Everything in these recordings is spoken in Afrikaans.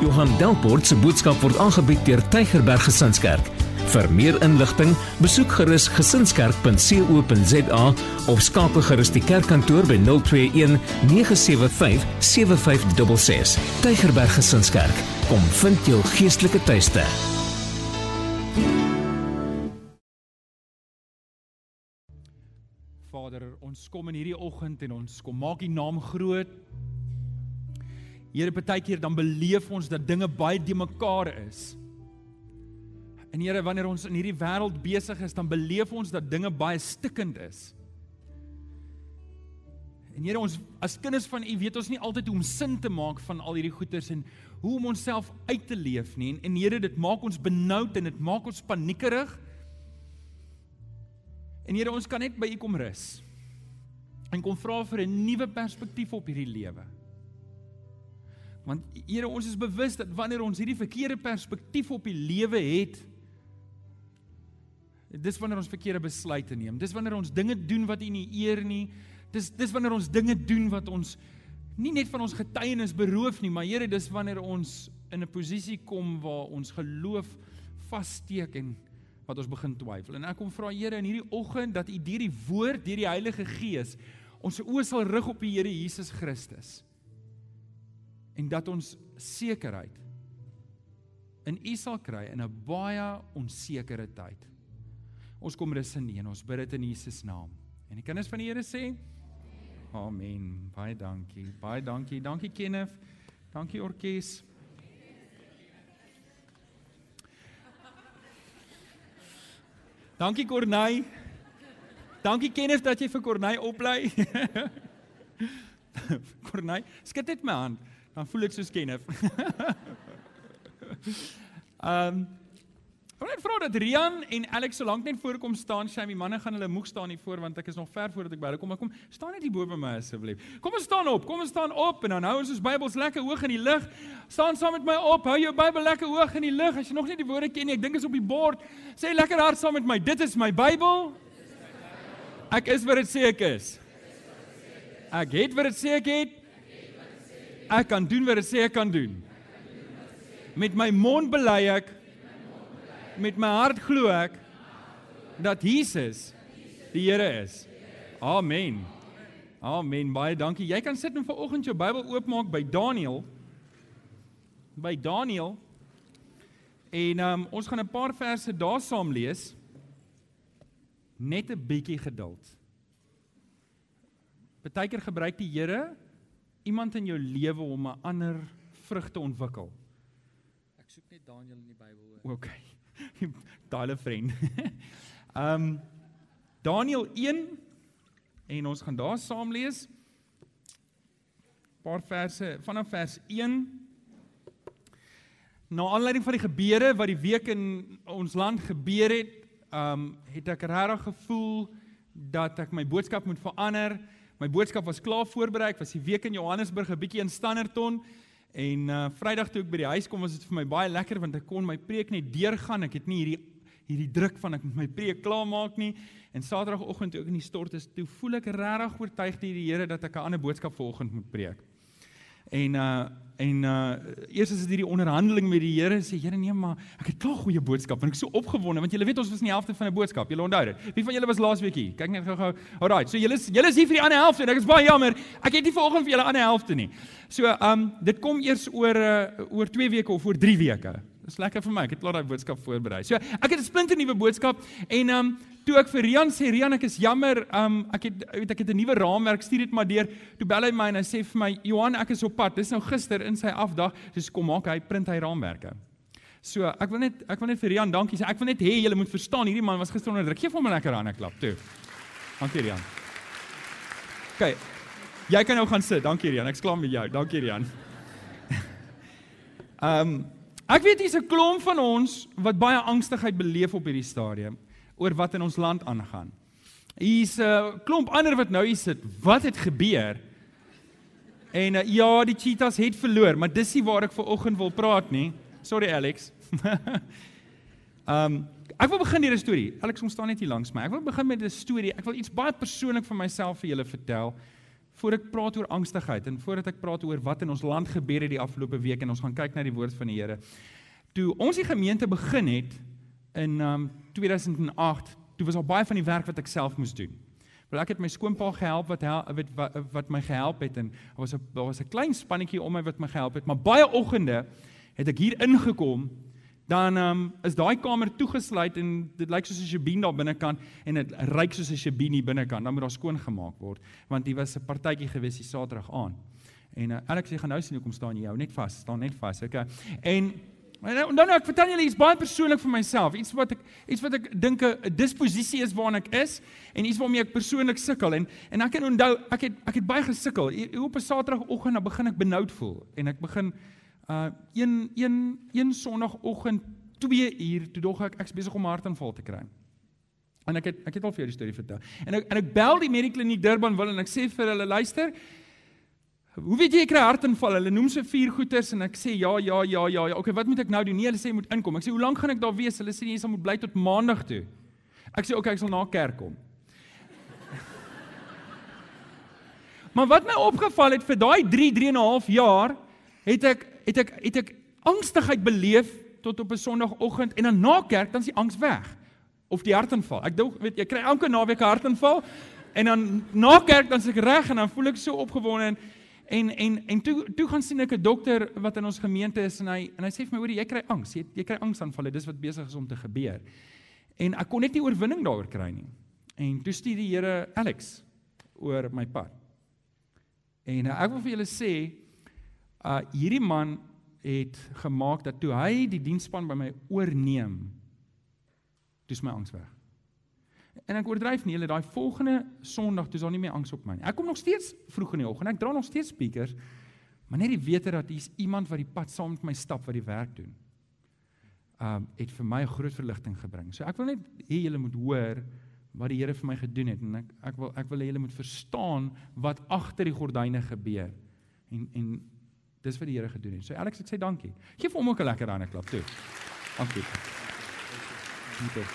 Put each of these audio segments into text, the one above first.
Johan Delport se boodskap word aangebied deur Tygerberg Gesinskerk. Vir meer inligting, besoek gerus gesinskerk.co.za of skakel gerus die kerkkantoor by 021 975 7566. Tygerberg Gesinskerk, kom vind jou geestelike tuiste. Vader, ons kom in hierdie oggend en ons kom maak U naam groot. Here, baie keer dan beleef ons dat dinge baie de mekaar is. En Here, wanneer ons in hierdie wêreld besig is, dan beleef ons dat dinge baie stikkend is. En Here, ons as kinders van U weet ons nie altyd hoe om sin te maak van al hierdie goeters en hoe om onsself uit te leef nie. En, en Here, dit maak ons benoud en dit maak ons paniekerig. En Here, ons kan net by U kom rus. En kom vra vir 'n nuwe perspektief op hierdie lewe. Want Here, ons is bewus dat wanneer ons hierdie verkeerde perspektief op die lewe het, dis wanneer ons verkeerde besluite neem. Dis wanneer ons dinge doen wat U nie eer nie. Dis dis wanneer ons dinge doen wat ons nie net van ons getuienis beroof nie, maar Here, dis wanneer ons in 'n posisie kom waar ons geloof vassteek en wat ons begin twyfel. En ek kom vra Here in hierdie oggend dat U deur die woord, deur die Heilige Gees, ons oë sal rig op die Here Jesus Christus en dat ons sekerheid in U sal kry in 'n baie onsekere tyd. Ons kom rus in U en ons bid dit in Jesus naam. En die kinders van die Here sê Amen. Baie dankie. Baie dankie. Dankie Kenneth. Dankie orkes. Dankie Corney. Dankie Kenneth dat jy vir Corney oplei. Corney, skud net my hand dan voel ek soos Kenneth. Ehm um, Wil net vra dat Rian en Alex so lank net voorkom staan, die manne gaan hulle moeg staan hier voor want ek is nog ver voordat ek by hulle kom. Maar kom, staan net hier bo by my asseblief. Kom ons staan op. Kom ons staan op en dan hou ons ons Bybels lekker hoog in die lug. Staan saam met my op. Hou jou Bybel lekker hoog in die lug. As jy nog nie die woorde ken nie, ek dink is op die bord. Sê lekker hard saam met my. Dit is my Bybel. Ek is wat dit sê ek is. Ek het wat dit sê ek het. Ek kan doen wat dit sê ek kan doen. Met my mond bely ek met my hart glo ek dat Jesus die Here is. Amen. Amen. Baie dankie. Jy kan sit en vanoggend jou Bybel oopmaak by Daniël. By Daniël. En um, ons gaan 'n paar verse daar saam lees. Net 'n bietjie geduld. Partykeer gebruik die Here iemand in jou lewe om 'n ander vrug te ontwikkel? Ek soek net Daniël in die Bybel. OK. Daai vriend. Ehm um, Daniël 1 en ons gaan daar saam lees. Paar verse vanaf vers 1 Na aanleiding van die gebeure wat die week in ons land gebeur het, ehm um, het ek regtig gevoel dat ek my boodskap moet verander. My boodskap was klaar voorberei. Ek was die week in Johannesburg 'n bietjie in Standerton en uh Vrydag toe ek by die huis kom, was dit vir my baie lekker want ek kon my preek net deurgaan. Ek het nie hierdie hierdie druk van ek moet my preek klaarmaak nie. En Saterdagoggend toe ek in die stort is, toe voel ek regtig oortuig deur die Here dat ek 'n ander boodskap vanoggend moet preek. En uh en uh eers is dit hierdie onderhandeling met die Here sê Here nee maar ek het klaar goeie boodskap en ek is so opgewonde want julle weet ons was in die helfte van 'n boodskap. Julle onthou dit. Wie van julle was laasweek hier? Kyk net gou-gou. Alraight. So julle is julle is hier vir die ander helfte en ek is baie jammer. Ek het nie vanoggend vir julle ander helfte nie. So um dit kom eers oor uh oor 2 weke of oor 3 weke. Dis lekker vir my. Ek het klaar daai boodskap voorberei. So ek het 'n splinter nuwe boodskap en um toe ek vir Rian sê Rian ek is jammer um ek het weet ek het 'n nuwe raamwerk stuur dit maar deur. Toe bel hy my en hy sê vir my Johan ek is op pad. Dis nou gister in sy afdag. Dis kom maak hy print hy raamwerke. So ek wil net ek wil net vir Rian dankie sê. Ek wil net hê julle moet verstaan hierdie man was gister onder druk. Gee vir hom 'n lekker hande klap toe. Dankie Rian. OK jy kan nou gaan sit. Dankie Rian. Ek's klaar met jou. Dankie Rian. Um Ek weet dis 'n klomp van ons wat baie angstigheid beleef op hierdie stadium oor wat in ons land aangaan. Hier's 'n uh, klomp ander wat nou hier sit. Wat het gebeur? En uh, ja, die cheetahs het verloor, maar dis nie waar ek ver oggend wil praat nie. Sorry Alex. um ek wil begin hierdie storie. Alex, ons staan net hier langs my. Ek wil begin met 'n storie. Ek wil iets baie persoonlik van myself vir julle vertel voor ek praat oor angstigheid en voordat ek praat oor wat in ons land gebeur het die afgelope week en ons gaan kyk na die woord van die Here. Toe ons die gemeente begin het in um 2008, toe was al baie van die werk wat ek self moes doen. Wel ek het my skoonpa gehelp wat hel, wat wat my gehelp het en daar was 'n daar was 'n klein spannetjie om my wat my gehelp het, maar baie oggende het ek hier ingekom dan um, is daai kamer toegesluit en dit lyk soos 'n sjebien daar binnekant en dit ryk soos 'n sjebien hier binnekant. Dan moet daar skoon gemaak word want hier was 'n partytjie gewees die Saterdag aan. En uh, Alex sê gaan nou sien hoe kom staan jy hou net vas, staan net vas. Okay. En En nou, nou ek vertel julle iets baie persoonlik vir myself, iets wat ek iets wat ek dink 'n disposisie is waarna ek is en iets waarmee ek persoonlik sukkel en en ek kan onthou ek het ek het baie gesukkel. Op 'n Saterdagoggend dan begin ek benoud voel en ek begin uh een een een sonoggend 2 uur toe dog ek ek's besig om hartaanval te kry. En ek het ek het al vir jou die storie vertel. En ek en ek bel die Medikliniek Durban wil en ek sê vir hulle luister Hoe weet jy ek kry hartaanval? Hulle noem se vier goeters en ek sê ja ja ja ja ja. Okay, wat moet ek nou doen? Nee, hulle sê jy moet inkom. Ek sê hoe lank gaan ek daar wees? Hulle sê jy sal moet bly tot maandag toe. Ek sê okay, ek sal na kerk kom. maar wat my opgeval het vir daai 3 3 en 'n half jaar het ek het ek het ek angstigheid beleef tot op 'n sonoggend en dan na kerk dan is die angs weg of die hartaanval. Ek dink weet jy kry elke naweek 'n hartaanval en dan na kerk dan is ek reg en dan voel ek so opgewonde en En en en toe toe gaan sien ek 'n dokter wat in ons gemeente is en hy en hy sê vir my hoor jy kry angs, jy, jy kry angsaanvalle, dis wat besig is om te gebeur. En ek kon net nie oorwinning daaroor kry nie. En toe stuur die Here Alex oor my pad. En ek wil vir julle sê uh hierdie man het gemaak dat toe hy die diensspan by my oorneem, dis my angs weg. En ek oordryf nie, hulle daai volgende Sondag toe is daar nie meer angs op my nie. Ek kom nog steeds vroeg in die oggend. Ek dra nog steeds speakers. Maar net die wete dat hier's iemand wat die pad saam met my stap wat die werk doen. Um het vir my 'n groot verligting gebring. So ek wil net hê julle moet hoor wat die Here vir my gedoen het en ek ek wil ek wil hê julle moet verstaan wat agter die gordyne gebeur. En en dis wat die Here gedoen het. So Alex, ek sê dankie. Geef hom ook 'n lekker hande klap toe. Dankie. Dankie.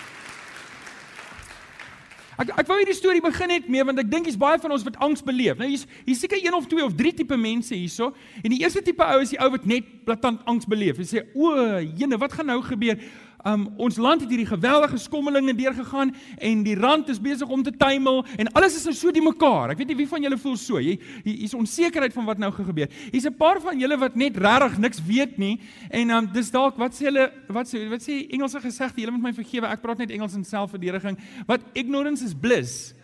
Ek ek wou hierdie storie begin het mee want ek dink dis baie van ons wat angs beleef. Nou hier's hier seker een of twee of drie tipe mense hierso. En die eerste tipe ou is die ou wat net blaatant angs beleef. Hy sê: "O, jene, wat gaan nou gebeur? Um ons land het hierdie geweldige skommelinge deurgegaan en die rand is besig om te tuimel en alles is nou so die mekaar. Ek weet nie wie van julle voel so. Jy hier's onsekerheid van wat nou gebeur. Hier's 'n paar van julle wat net regtig niks weet nie en um dis dalk wat sê hulle wat sê wat sê Engelse gesegde, julle moet my vergewe. Ek praat net Engels in selfverdediging. Wat ignorance is bliss.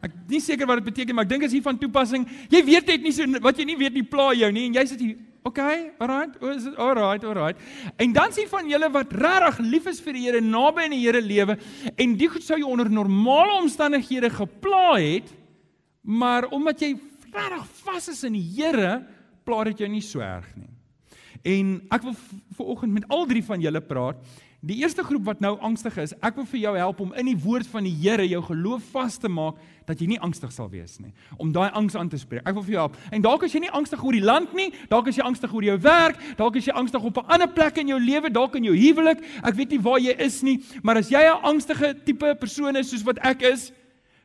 Ek nie seker wat dit beteken maar ek dink as hier van toepassing. Jy weet net nie so wat jy nie weet nie pla jou nie en jy sit hier Okay, alright. Is dit alright, alright. En dan sien van julle wat regtig lief is vir die Here, naby aan die Here lewe en die goed sou jy onder normale omstandighede gepla het, maar omdat jy regtig vas is in die Here, pla dit jou nie so erg nie. En ek wil vir oggend met al drie van julle praat Die eerste groep wat nou angstig is, ek wil vir jou help om in die woord van die Here jou geloof vas te maak dat jy nie angstig sal wees nie, om daai angs aan te spreek. Ek wil vir jou help. En dalk is jy nie angstig oor die land nie, dalk is jy angstig oor jou werk, dalk is jy angstig op 'n ander plek in jou lewe, dalk in jou huwelik. Ek weet nie waar jy is nie, maar as jy 'n angstige tipe persoon is soos wat ek is,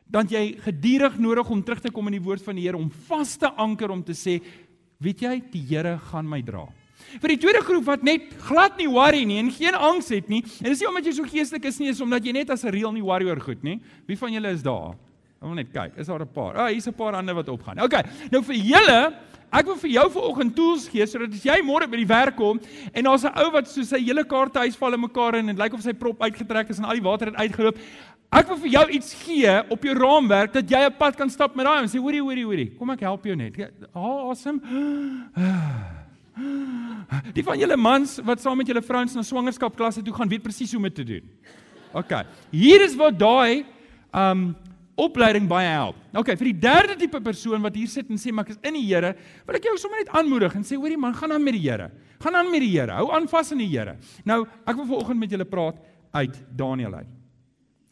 dan jy gedurig nodig om terug te kom in die woord van die Here om vas te anker om te sê, weet jy, die Here gaan my dra. Vir die tweede groep wat net glad nie worry nie en geen angs het nie. En dis nie omdat jy so geestelik is nie, is omdat jy net as 'n reël nie worry oor goed nie. Wie van julle is daar? Ek wil net kyk. Is daar 'n paar? Ah, hier's 'n paar hande wat opgaan. OK. Nou vir julle, ek wil vir jou vanoggend tools gee sodat as jy môre by die werk kom en daar's 'n ou wat so sy hele kaarte huis val in mekaar en dit lyk of sy prop uitgetrek is en al die water het uitgeloop. Ek wil vir jou iets gee op jou raamwerk dat jy 'n pad kan stap met daai en sê hoorie hoorie hoorie. Kom ek help jou net. Haal asem. Die van julle mans wat saam met julle vrouens na swangerskapklasse toe gaan, weet presies hoe om dit te doen. OK. Hier is waar daai um opleiding baie help. OK, vir die derde tipe persoon wat hier sit en sê maar ek is in die Here, wil ek jou sommer net aanmoedig en sê hoorie man, gaan aan met die Here. Gaan aan met die Here. Hou aan vas in die Here. Nou, ek wil vanoggend met julle praat uit Daniël uit.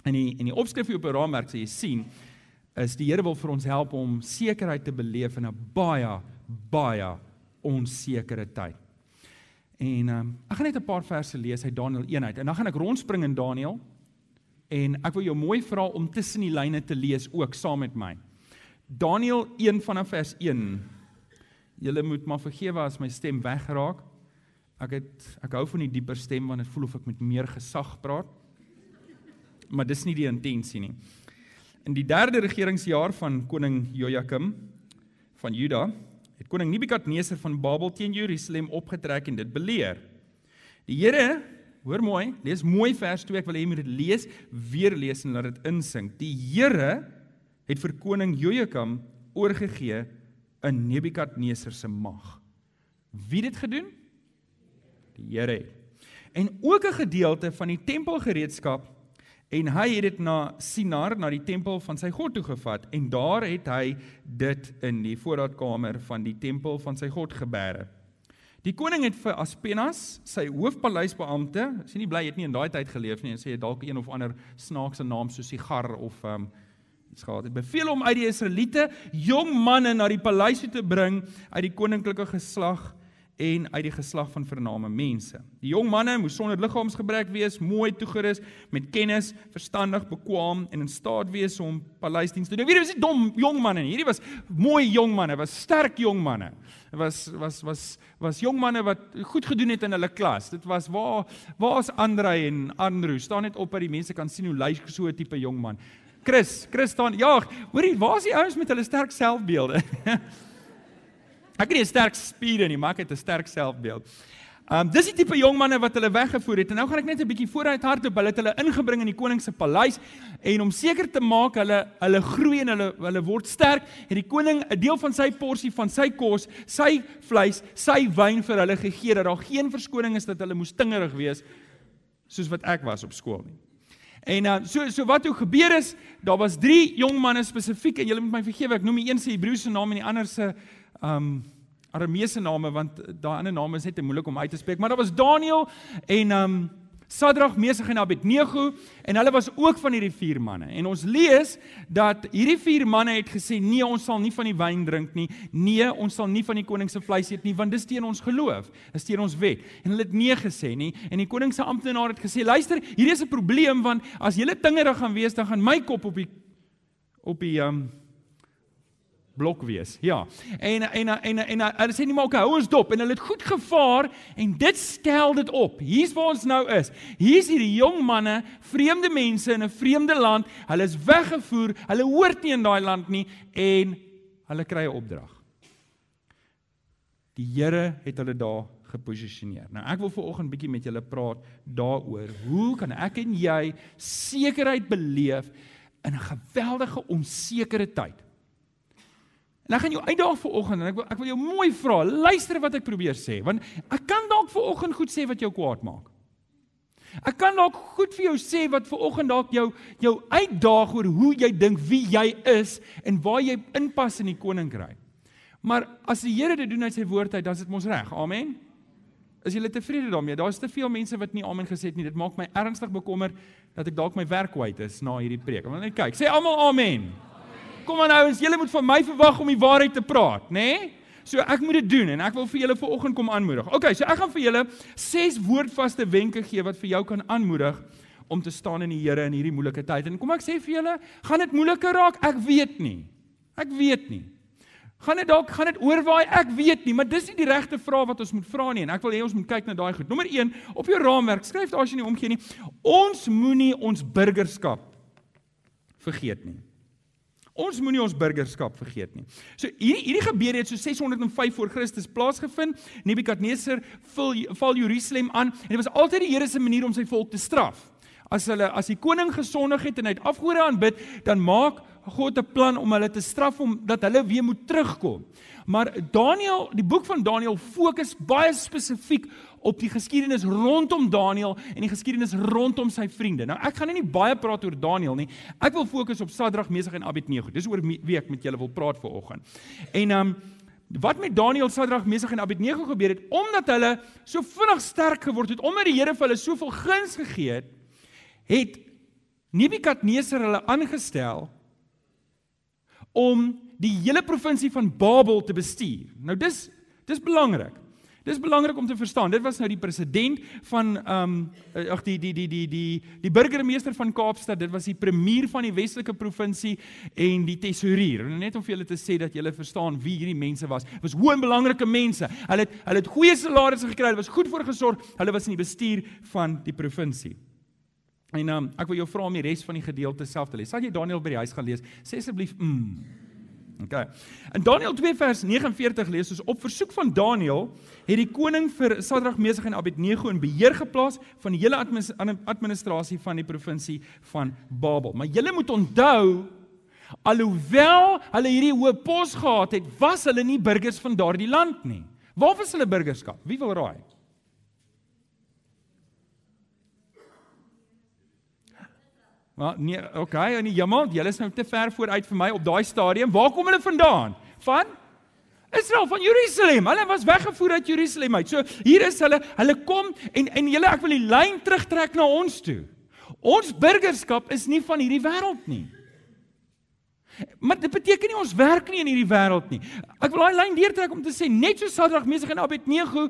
In die in die opskrif hier op die raamwerk sê jy sien is die Here wil vir ons help om sekerheid te beleef in 'n baie baie onsekere tyd. En um, ek gaan net 'n paar verse lees uit Daniël 1 uit en dan gaan ek rondspring in Daniël en ek wil jou mooi vra om tussen die lyne te lees ook saam met my. Daniël 1 vanaf vers 1. Julle moet maar vergewe as my stem wegraak. Ek het ek hou van die dieper stem want dit voel of ek met meer gesag praat. Maar dis nie die intensie nie. In die derde regeringsjaar van koning Jojakim van Juda het koning Nebukadneser van Babel teen Jerusalem opgetrek en dit beleer. Die Here, hoor mooi, lees mooi vers 2, ek wil hê jy moet dit lees, weer lees en laat dit insink. Die Here het vir koning Jojakim oorgegee in Nebukadneser se mag. Wie dit gedoen? Die Here. En ook 'n gedeelte van die tempelgereedskap en hy het dit na Sinar, na die tempel van sy God toe gevat en daar het hy dit in die voorraadkamer van die tempel van sy God gebeere. Die koning het vir Aspenas, sy hoofpaleisbeampte, sien nie bly het nie in daai tyd geleef nie en sê dalk een of ander snaakse naam soos Sigar of ehm um, iets gehad. Het beveel om uit die Israeliete jong manne na die paleis te bring uit die koninklike geslag en uit die geslag van vername mense. Die jong manne moes sonder liggaamsgebrek wees, mooi toegerus, met kennis, verstandig, bekwam en in staat wees om paleisdiens te doen. Hierdie was nie dom jong manne nie. Hierdie was mooi jong manne, was sterk jong manne. Was was was was jong manne wat goed gedoen het in hulle klas. Dit was waar waar's Andrei en Andrew staan net op dat die mense kan sien hoe lyk so 'n tipe jong man. Chris, Chris staan. Ja, hoorie, waar's die ouens met hulle sterk selfbeelde? Ek het nie 'n sterk spiere nie, maar ek het 'n sterk selfbeeld. Um dis die tipe jong manne wat hulle weggevoer het. En nou gaan ek net 'n bietjie vooruit hardop. Hulle het hulle ingebring in die koning se paleis en om seker te maak hulle hulle groei en hulle hulle word sterk, het die koning 'n deel van sy porsie van sy kos, sy vleis, sy wyn vir hulle gegee dat daar geen verskoning is dat hulle moes tingerig wees soos wat ek was op skool nie. En uh, so so wat toe gebeur is, daar was 3 jong manne spesifiek en julle moet my vergewe, ek noem die een se Hebreëse naam en die ander se um Arameese name want daai ander name is net te moeilik om uit te spreek, maar daar was Daniël en um Sadrag, Mesach en Abednego en hulle was ook van hierdie vier manne. En ons lees dat hierdie vier manne het gesê nee, ons sal nie van die wyn drink nie. Nee, ons sal nie van die koning se vleis eet nie want dis teen ons geloof. Dis teen ons wet. En hulle het nee gesê nie. En die koning se amptenaar het gesê, "Luister, hier is 'n probleem want as julle tingerig gaan wees, dan gaan my kop op die op die um blok wees. Ja. En en en en hulle sê nie maar okay, hou ons dop en hulle het goed gevaar en dit stel dit op. Hier's waar ons nou is. Hier's hierdie jong manne, vreemde mense in 'n vreemde land. Hulle is weggevoer. Hulle hoort nie in daai land nie en hulle kry 'n opdrag. Die Here het hulle daar geposisioneer. Nou ek wil veraloggend bietjie met julle praat daaroor. Hoe kan ek en jy sekerheid beleef in 'n geweldige onsekere tyd? En ek gaan jou uitdaag vir oggend en ek wil ek wil jou mooi vra. Luister wat ek probeer sê, want ek kan dalk vir oggend goed sê wat jou kwaad maak. Ek kan dalk goed vir jou sê wat vir oggend dalk jou jou uitdaag oor hoe jy dink wie jy is en waar jy inpas in die koninkryk. Maar as die Here dit doen uit sy woord uit, dan is dit mos reg. Amen. Is jy tevrede daarmee? Daar's te veel mense wat nie amen gesê het nie. Dit maak my ernstig bekommer dat ek dalk my werk kwyt is na hierdie preek. Want kyk, sê almal amen. amen. Kom aan ouens, julle moet van my verwag om die waarheid te praat, nê? Nee? So ek moet dit doen en ek wil vir julle vanoggend kom aanmoedig. OK, so ek gaan vir julle ses woordvaste wenke gee wat vir jou kan aanmoedig om te staan in die Here in hierdie moeilike tyd. En kom ek sê vir julle, gaan dit moeiliker raak? Ek weet nie. Ek weet nie. Gaan dit dalk gaan dit oorwaai? Ek weet nie, maar dis nie die regte vraag wat ons moet vra nie en ek wil hê ons moet kyk na daai goed. Nommer 1 op jou raamwerk, skryf daar as jy nie omgee nie. Ons moenie ons burgerskap vergeet nie. Ons moenie ons burgerskap vergeet nie. So hierdie hierdie gebeure het so 605 voor Christus plaasgevind. Nebukadneser val val Jerusalem aan en dit was altyd die Here se manier om sy volk te straf. As hulle as die koning gesondig het en hy het afgode aanbid, dan maak God 'n plan om hulle te straf om dat hulle weer moet terugkom. Maar Daniël, die boek van Daniël fokus baie spesifiek op die geskiedenis rondom Daniël en die geskiedenis rondom sy vriende. Nou ek gaan nie baie praat oor Daniël nie. Ek wil fokus op Sadrag, Mesach en Abednego. Dis oor wie ek met julle wil praat vanoggend. En ehm um, wat met Daniël, Sadrag, Mesach en Abednego gebeur het omdat hulle so vinnig sterk geword het, omdat die Here vir hulle soveel guns gegee het, het Nebukadneser hulle aangestel om die hele provinsie van Babel te bestuur. Nou dis dis belangrik. Dis belangrik om te verstaan. Dit was nou die president van ehm um, ag die die die die die die burgemeester van Kaapstad. Dit was die premier van die Weselike provinsie en die tesourier. Net om vir julle te sê dat julle verstaan wie hierdie mense was. Dit was hoë en belangrike mense. Hulle het hulle het goeie salarisse gekry. Hulle was goed voorgesorg. Hulle was in die bestuur van die provinsie. En um, ek wil jou vra om die res van die gedeelte self te lees. Sal jy Daniël by die huis gaan lees? Sê asseblief mm. OK. In Daniël 2 vers 49 lees ons op versoek van Daniël het die koning vir Sadrag, Mesach en Abednego in beheer geplaas van die hele administrasie van die provinsie van Babel. Maar julle moet onthou alhoewel hulle hierdie hoë pos gehad het, was hulle nie burgers van daardie land nie. Waar was hulle burgerskap? Wie wil raai? Maar nee, okay, en jammer, julle is nou te ver vooruit vir my op daai stadium. Waar kom hulle vandaan? Van Israel van Jerusalem. Hulle was weggevoer uit Jerusalem uit. So hier is hulle. Hulle kom en en julle ek wil die lyn terugtrek na ons toe. Ons burgerskap is nie van hierdie wêreld nie. Maar dit beteken nie ons werk nie in hierdie wêreld nie. Ek wil daai lyn deurtrek om te sê net so Sadrag, Mesach en Abednego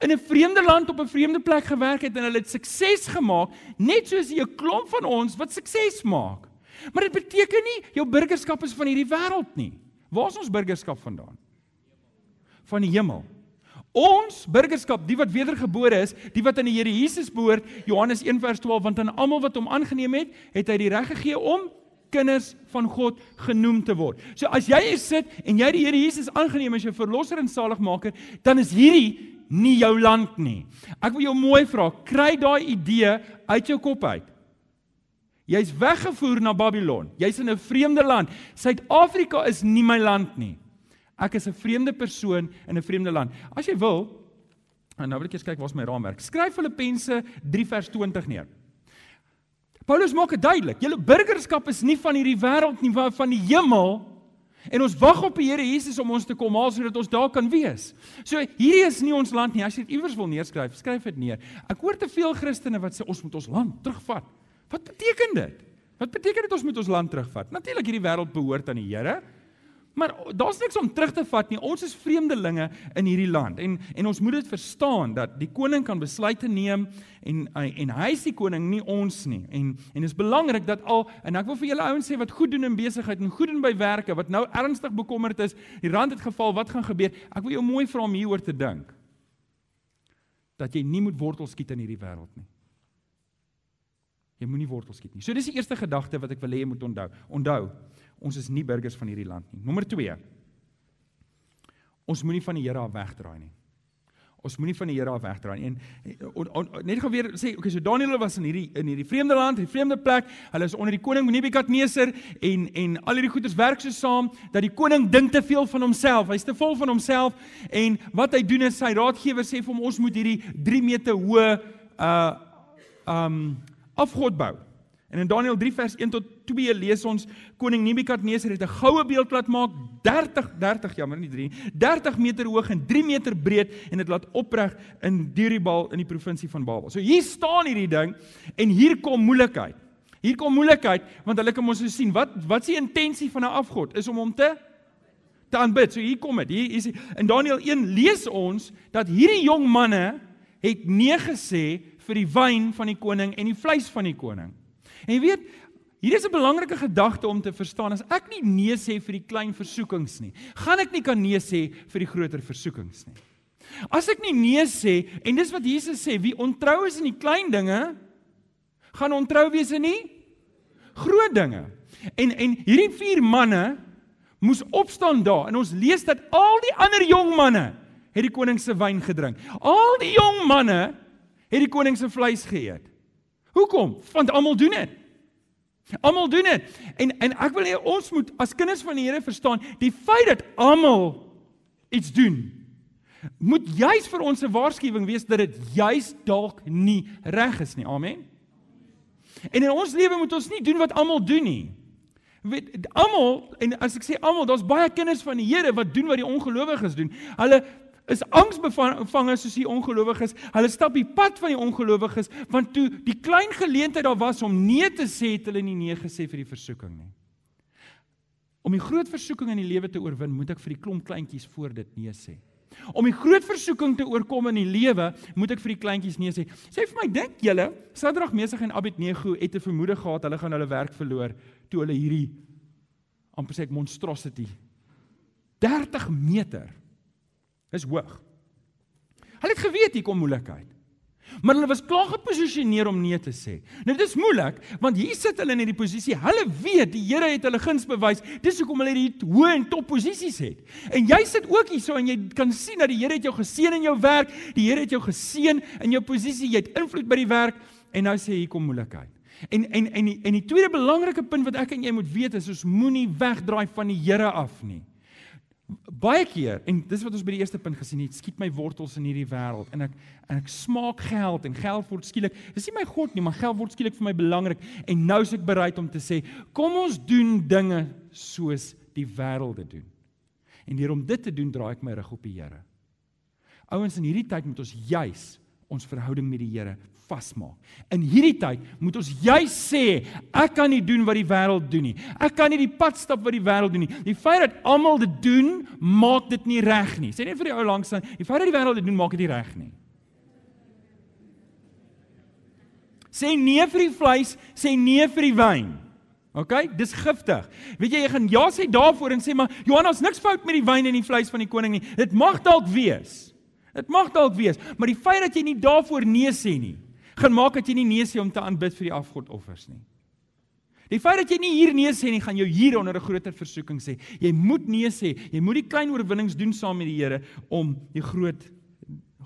in 'n vreemde land op 'n vreemde plek gewerk het en hulle het sukses gemaak, net soos 'n klomp van ons wat sukses maak. Maar dit beteken nie jou burgerskap is van hierdie wêreld nie. Waar is ons burgerskap vandaan? Van die hemel. Ons burgerskap, die wat wedergebore is, die wat aan die Here Jesus behoort, Johannes 1:12, want aan almal wat hom aangeneem het, het hy die reg gegee om kinders van God genoem te word. So as jy hier sit en jy die Here Jesus aangeneem as jou verlosser en saligmaker, dan is hierdie nie jou land nie. Ek wil jou mooi vra, kry daai idee uit jou kop uit. Jy's weggevoer na Babylon. Jy's in 'n vreemde land. Suid-Afrika is nie my land nie. Ek is 'n vreemde persoon in 'n vreemde land. As jy wil, en nou wil ek eers kyk waar's my raamwerk. Skryf Filippense 3 vers 20 neer. Paulus maak dit duidelik. Julle burgerskap is nie van hierdie wêreld nie, maar van die hemel. En ons wag op die Here Jesus om ons te kom haal sodat ons daar kan wees. So hierdie is nie ons land nie. As jy dit iewers wil neerskryf, skryf dit neer. Ek hoor te veel Christene wat sê ons moet ons land terugvat. Wat beteken dit? Wat beteken dit ons moet ons land terugvat? Natuurlik hierdie wêreld behoort aan die Here. Maar daar's niks om terug te vat nie. Ons is vreemdelinge in hierdie land en en ons moet dit verstaan dat die koning kan besluite neem en en hy is die koning, nie ons nie. En en dit is belangrik dat al en ek wil vir julle ouens sê wat goed doen in besigheid en goed doen by werke wat nou ernstig bekommerd is, die rand het geval, wat gaan gebeur? Ek wil jou mooi vra om hieroor te dink. Dat jy nie moet wortels skiet in hierdie wêreld nie. Jy moenie wortels skiet nie. So dis die eerste gedagte wat ek wil hê jy moet onthou. Onthou, ons is nie burgers van hierdie land nie. Nommer 2. Ons moenie van die Here af wegdraai nie. Ons moenie van die Here af wegdraai nie. En on, on, net gou weer sê, okay, so Daniël was in hierdie in hierdie vreemde land, hierdie vreemde plek. Hulle is onder die koning Nebukadneser en en al hierdie goeders werk so saam dat die koning dink te veel van homself. Hy's te vol van homself en wat hy doen is sy raadgewer sê vir hom ons moet hierdie 3 meter hoë uh um afgod bou. En in Daniël 3 vers 1 tot 2 lees ons koning Nebukadneser het 'n goue beeld laat maak 30 30 jammer nie 3 30 meter hoog en 3 meter breed en dit laat opreg in Diribal in die provinsie van Babel. So hier staan hierdie ding en hier kom moeilikheid. Hier kom moeilikheid want hulle kan mos so sien wat wat is die intensie van 'n afgod is om hom te te aanbid. So hier kom dit. Hier is in Daniël 1 lees ons dat hierdie jong manne het nee gesê vir die wyn van die koning en die vleis van die koning. En jy weet, hier is 'n belangrike gedagte om te verstaan. As ek nie nee sê vir die klein versoekings nie, gaan ek nie kan nee sê vir die groter versoekings nie. As ek nie nee sê en dis wat Jesus sê, wie ontrou is in die klein dinge, gaan ontrou wees in die groot dinge. En en hierdie vier manne moes opstaan daar en ons lees dat al die ander jong manne het die koning se wyn gedrink. Al die jong manne het die koning se vleis geëet. Hoekom? Want almal doen dit. Almal doen dit. En en ek wil hê ons moet as kinders van die Here verstaan, die feit dat almal iets doen moet juis vir ons 'n waarskuwing wees dat dit juis dalk nie reg is nie. Amen. En in ons lewe moet ons nie doen wat almal doen nie. Weet almal en as ek sê almal, daar's baie kinders van die Here wat doen wat die ongelowiges doen. Hulle is angsbevange soos die ongelowiges. Hulle stap die pad van die ongelowiges want toe die klein geleentheid daar was om nee te sê, het hulle nie nee gesê vir die versoeking nie. Om die groot versoeking in die lewe te oorwin, moet ek vir die klomp kleintjies voor dit nee sê. Om die groot versoeking te oorkom in die lewe, moet ek vir die kleintjies nee sê. Sê vir my, dink julle, Sadrag, Mesach en Abednego het 'n vermoede gehad hulle gaan hulle werk verloor toe hulle hierdie amper sê ek monstrosity 30 meter. Dis hoog. Hulle het geweet hier kom moeilikheid. Maar hulle was klaar geposisioneer om nee te sê. Nou dit is moeilik want hier sit hulle in hierdie posisie. Hulle weet die Here het hulle guns bewys. Dis hoekom hulle hierdie hoë en top posisies het. En jy sit ook hier so en jy kan sien dat die Here het jou geseën in jou werk. Die Here het jou geseën in jou posisie. Jy het invloed by die werk en nou sê hier kom moeilikheid. En en en die, en die tweede belangrike punt wat ek en jy moet weet is ons moenie wegdraai van die Here af nie. Baie keer en dis wat ons by die eerste punt gesien het, skiet my wortels in hierdie wêreld en ek en ek smaak geld en geld word skielik. Dis nie my God nie, maar geld word skielik vir my belangrik en nou is ek bereid om te sê, kom ons doen dinge soos die wêreld doen. En deur om dit te doen, draai ek my rug op die Here. Ouens, in hierdie tyd moet ons juis ons verhouding met die Here vasmaak. In hierdie tyd moet ons juis sê, ek kan nie doen wat die wêreld doen nie. Ek kan nie die pad stap wat die wêreld doen nie. Die feit dat almal dit doen, maak dit nie reg nie. Sê net vir die ou langs aan, die feit dat die wêreld dit doen, maak dit nie reg nie. Sê nee vir die vleis, sê nee vir die wyn. OK, dis giftig. Weet jy jy gaan ja sê daarvoor en sê maar Johannes niks fout met die wyn en die vleis van die koning nie. Dit mag dalk wees. Dit mag dalk wees, maar die feit dat jy nie daarvoor nee sê nie, gaan maak dat jy nie nee sê om te aanbid vir die afgodoffers nie. Die feit dat jy nie hier nee sê nie, gaan jou hier onder 'n groter versoeking sê. Jy moet nee sê. Jy moet die klein oorwinnings doen saam met die Here om die groot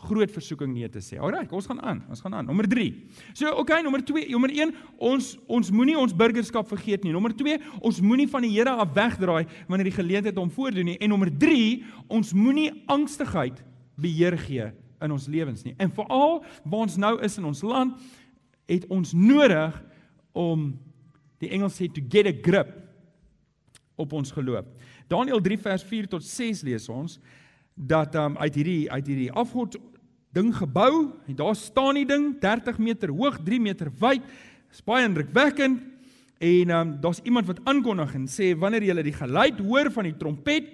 groot versoeking nee te sê. Alraai, ons gaan aan. Ons gaan aan. Nommer 3. So, okay, nommer 2, nommer 1, ons ons moenie ons burgerskap vergeet nie. Nommer 2, ons moenie van die Here af wegdraai wanneer die geleentheid hom voordoen nie. En nommer 3, ons moenie angstigheid beheer gee in ons lewens nie. En veral waar ons nou is in ons land, het ons nodig om die Engels sê to get a grip op ons geloof. Daniël 3 vers 4 tot 6 lees ons dat um, uit hierdie uit hierdie afgod ding gebou en daar staan die ding 30 meter hoog, 3 meter wyd. Is baie indrukwekkend. En um, daar's iemand wat aankondig en sê wanneer jy die geluid hoor van die trompet,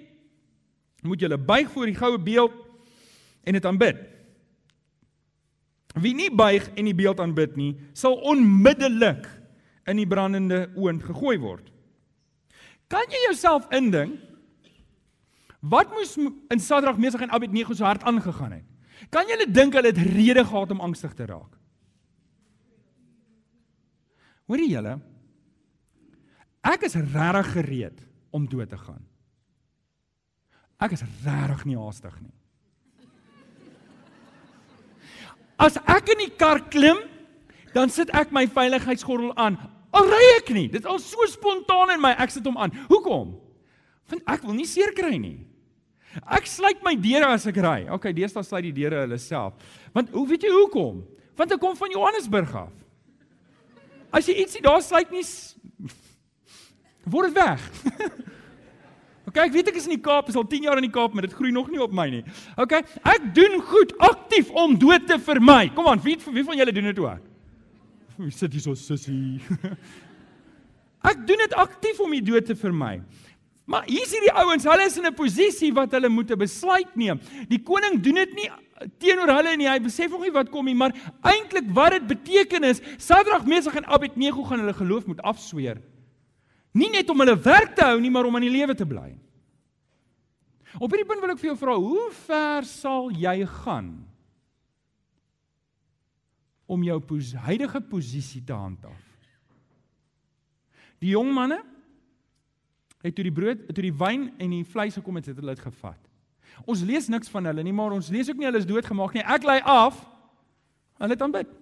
moet jy buig voor die goue beeld en dit aanbid. Wie nie buig en die beeld aanbid nie, sal onmiddellik in die brandende oond gegooi word. Kan jy jouself indink wat moes in Sadrag, Mesach en Abednego se hart aangegaan het? Kan jy dink hulle het rede gehad om angstig te raak? Hoorie julle? Ek is regtig gereed om dood te gaan. Ek is regtig nie haastig nie. As ek in die kar klim, dan sit ek my veiligheidsgordel aan. Al ry ek nie, dit is al so spontaan in my, ek sit hom aan. Hoekom? Want ek wil nie seer kry nie. Ek sluit my deure as ek ry. Okay, deesdae sluit die deure hulle self. Want hoe weet jy hoekom? Want ek kom van Johannesburg af. As jy ietsie daar sluit nie word dit weg. OK, ek weet ek is in die Kaap, is al 10 jaar in die Kaap, maar dit groei nog nie op my nie. OK, ek doen goed aktief om dood te vermy. Kom aan, wie wie van julle doen dit ook? Wie sit hier so sussie? ek doen dit aktief om die dood te vermy. Maar hier's hierdie ouens, hulle is in 'n posisie wat hulle moet 'n besluit neem. Die koning doen dit nie teenoor hulle nie. Hy besef nog nie wat kom nie, maar eintlik wat dit beteken is, Sadrag, Mesach en Abednego gaan hulle geloof moet afsweer. Nie net om hulle werk te hou nie, maar om in die lewe te bly. Op hierdie punt wil ek vir jou vra, hoe ver sal jy gaan om jou pos huidige posisie te handhaaf? Die jong manne het toe die brood, toe die wyn en die vleis gekom het, het hulle dit gevat. Ons lees niks van hulle nie, maar ons lees ook nie hulle is doodgemaak nie. Ek lei af. Hulle het aanbid.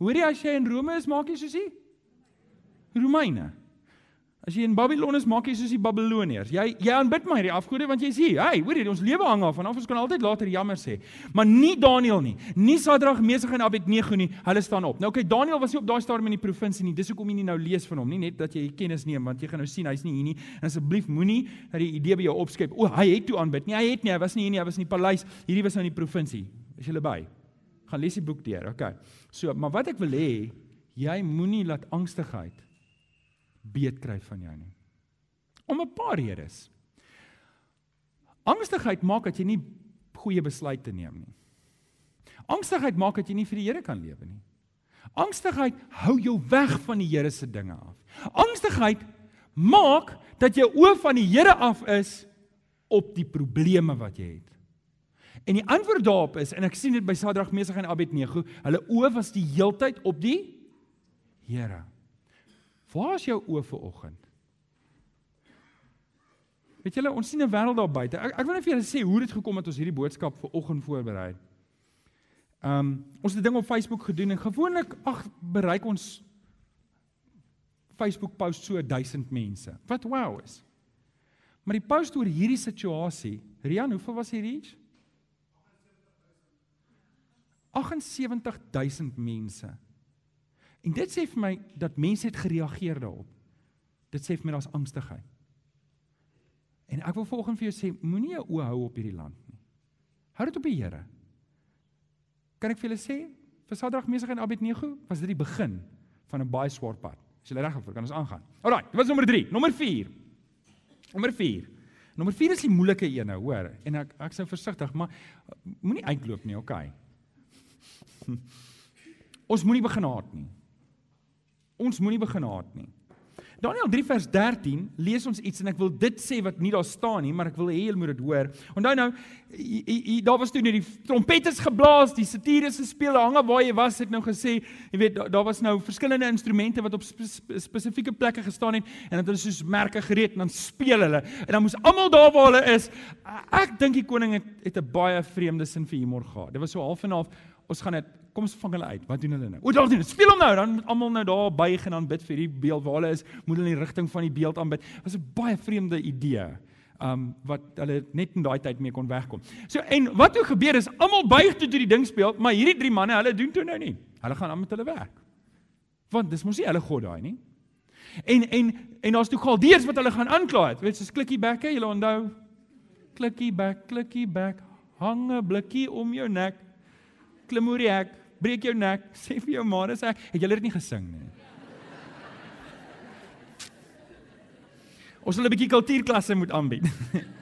Hoorie as jy in Rome is, maak jy soos die Romeine. As jy in Babylon is, maak jy soos die Babiloniërs. Jy jy aanbid maar hierdie afgode want jy sê, "Hey, hoor jy, ons lewe hang af en of ons kan altyd later jammer sê." Maar nie Daniël nie. Nie Sadrag, Mesach en Abednego nie. Hulle staan op. Nou okay, Daniël was nie op daai stadium in die provinsie nie. Dis hoekom jy nie nou lees van hom nie, net dat jy kennis neem want jy gaan nou sien hy's nie hier nie. En asseblief moenie dat die idee by jou opskep. O, hy het toe aanbid. Nee, hy het nie. Hy was nie hier nie. Hy was in die paleis. Hierdie was nou in die provinsie. Is jy by? Gaan lees die boek deur. Okay. So, maar wat ek wil hê, jy moenie laat angstigheid beet kry van jou nie. Om 'n paar redes. Angstigheid maak dat jy nie goeie besluite neem nie. Angstigheid maak dat jy nie vir die Here kan lewe nie. Angstigheid hou jou weg van die Here se dinge af. Angstigheid maak dat jou oë van die Here af is op die probleme wat jy het. En die antwoord daarop is en ek sien dit by Sadrag Mesig en Abednego, hulle oë was die heeltyd op die Here. Waar is jou oë vir oggend? Weet julle, ons sien 'n wêreld daar buite. Ek, ek wil net vir julle sê hoe dit gekom het ons hierdie boodskap vir oggend voorberei. Ehm um, ons het 'n ding op Facebook gedoen en gewoonlik ag bereik ons Facebook post so 1000 mense. Wat wow is. Maar die post oor hierdie situasie, Rian, hoeveel was die reach? 78000 mense. En dit sê vir my dat mense het gereageer daarop. Dit sê vir my daar's angstigheid. En ek wil volgens vir jou sê, moenie jou oë hou op hierdie land nie. Hou dit op die Here. Kan ek vir julle sê, vir Sadrag Mesig en Abednego was dit die begin van 'n baie swaar pad. As jy reg is, kan ons aangaan. Alraai, dit was nommer 3, nommer 4. Nommer 4. Nommer 4 is die moeilike een nou, hoor. En ek ek sou versigtig, maar moenie uitloop nie, okay? Ons moenie begin haat nie. Ons moenie begin haat nie. Daniël 3 vers 13 lees ons iets en ek wil dit sê wat nie daar staan nie, maar ek wil hê julle moet dit hoor. Onthou nou, daar was toe net die trompetes geblaas, die satires gespeel, hange waar jy was, het nou gesê, jy weet, daar was nou verskillende instrumente wat op spesifieke plekke gestaan het en dit is soos merke gereed en dan speel hulle. En dan moes almal daar waar hulle is. Ek dink die koning het het 'n baie vreemde sin vir humor gehad. Dit was so half en half ons gaan dit kom ons vang hulle uit. Wat doen hulle nou? O, daar doen. Speel hom nou. Dan moet almal nou daar buig en dan bid vir die beeld waar hulle is. Moet hulle in die rigting van die beeld aanbid. Dit was 'n baie vreemde idee. Um wat hulle net in daai tyd mee kon wegkom. So en wat toe gebeur is almal buig toe toe die ding speel, maar hierdie drie manne, hulle doen toe nou nie. Hulle gaan aan met hulle werk. Want dis mos nie hulle god daai nie. En en en daar's toe galdeers wat hulle gaan aankla het. Weet jy, soos klikkie back, jy onthou. Klikkie back, klikkie back. Hang 'n blikkie om jou nek klim oor die hek, breek jou nek, sê vir jou ma, dis ek, het julle dit nie gesing nie? Ons sal 'n bietjie kultuurklasse moet aanbied.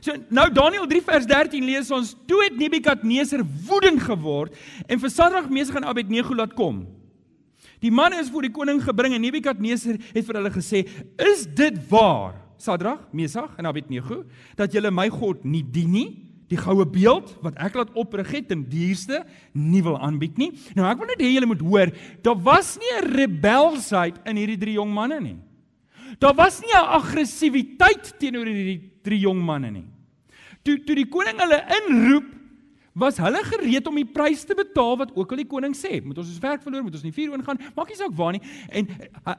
So nou Daniël 3 vers 13 lees ons toe het Nebukadneser woedend geword en vir Sadrag Mesig en Abednego laat kom. Die manne is voor die koning gebring en Nebukadneser het vir hulle gesê: "Is dit waar, Sadrag, Mesig en Abednego, dat julle my God nie dien nie?" Die goue beeld wat ek laat oprig het en dierste nie wil aanbied nie. Nou ek wil net hê julle moet hoor, daar was nie 'n rebelsheid in hierdie drie jong manne nie. Daar was nie 'n aggressiwiteit teenoor hierdie drie jong manne nie. Toe toe die koning hulle inroep was hulle gereed om die prys te betaal wat ook al die koning sê. Moet ons ons werk verloor, moet ons nie vuur ingaan, maak nie saak waar nie. En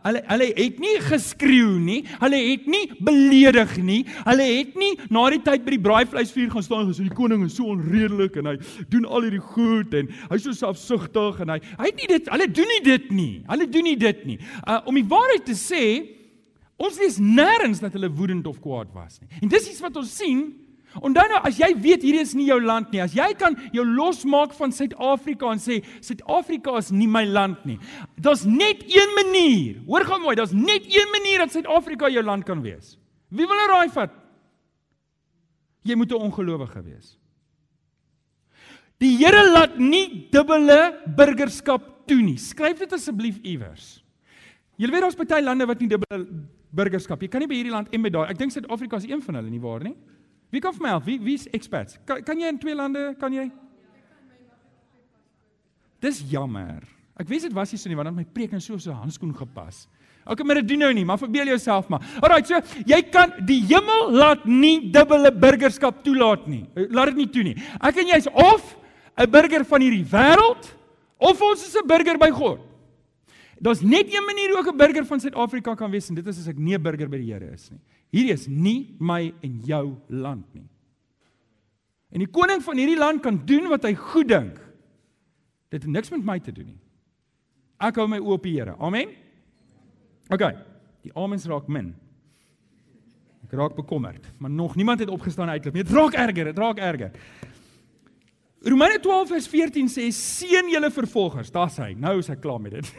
hulle hulle het nie geskreeu nie. Hulle het nie beledig nie. Hulle het nie na die tyd by die braaivleisvuur gaan staan en gesê die koning is so onredelik en hy doen al hierdie goed en hy's so selfsugtig en hy hy het nie dit hulle doen nie dit nie. Hulle doen nie dit nie. Uh om die waarheid te sê, ons lees nêrens dat hulle woedend of kwaad was nie. En dis iets wat ons sien Onthou nou as jy weet hierdie is nie jou land nie, as jy kan jou losmaak van Suid-Afrika en sê Suid-Afrika is nie my land nie. Daar's net een manier. Hoor gou mooi, daar's net een manier dat Suid-Afrika jou land kan wees. Wie wil raai vat? Jy moet 'n ongelowige wees. Die Here laat nie dubbele burgerskap toe nie. Skryf dit asseblief iewers. Jy weet daar's baie lande wat nie dubbele burgerskap. Jy kan nie by hierdie land en by daai. Ek dink Suid-Afrika is een van hulle nie waar nie. Wie kan vir my help? Wie wie's expats? Kan, kan jy in twee lande kan jy? Dis jammer. Ek weet dit was nie so nie want dan my preek en so so handskoen gepas. Okay, maar dit doen nou nie, maar verbeel jouself maar. Alraai, so jy kan die hemel laat nie dubbele burgerskap toelaat nie. Laat dit nie toe nie. Ek en jy's of 'n burger van hierdie wêreld of ons is 'n burger by God. Daar's net een manier hoe ek 'n burger van Suid-Afrika kan wees en dit is as ek nie 'n burger by die Here is nie. Hierdie is nie my en jou land nie. En die koning van hierdie land kan doen wat hy goed dink. Dit het niks met my te doen nie. Ek hou my oop op die Here. Amen. OK. Die amens raak min. Ek raak bekommerd, maar nog niemand het opgestaan uitloop nie. Dit raak erger, dit raak erger. Romeine 12 vers 14 sê seën julle vervolgers. Daar's hy. Nou is ek klaar met dit.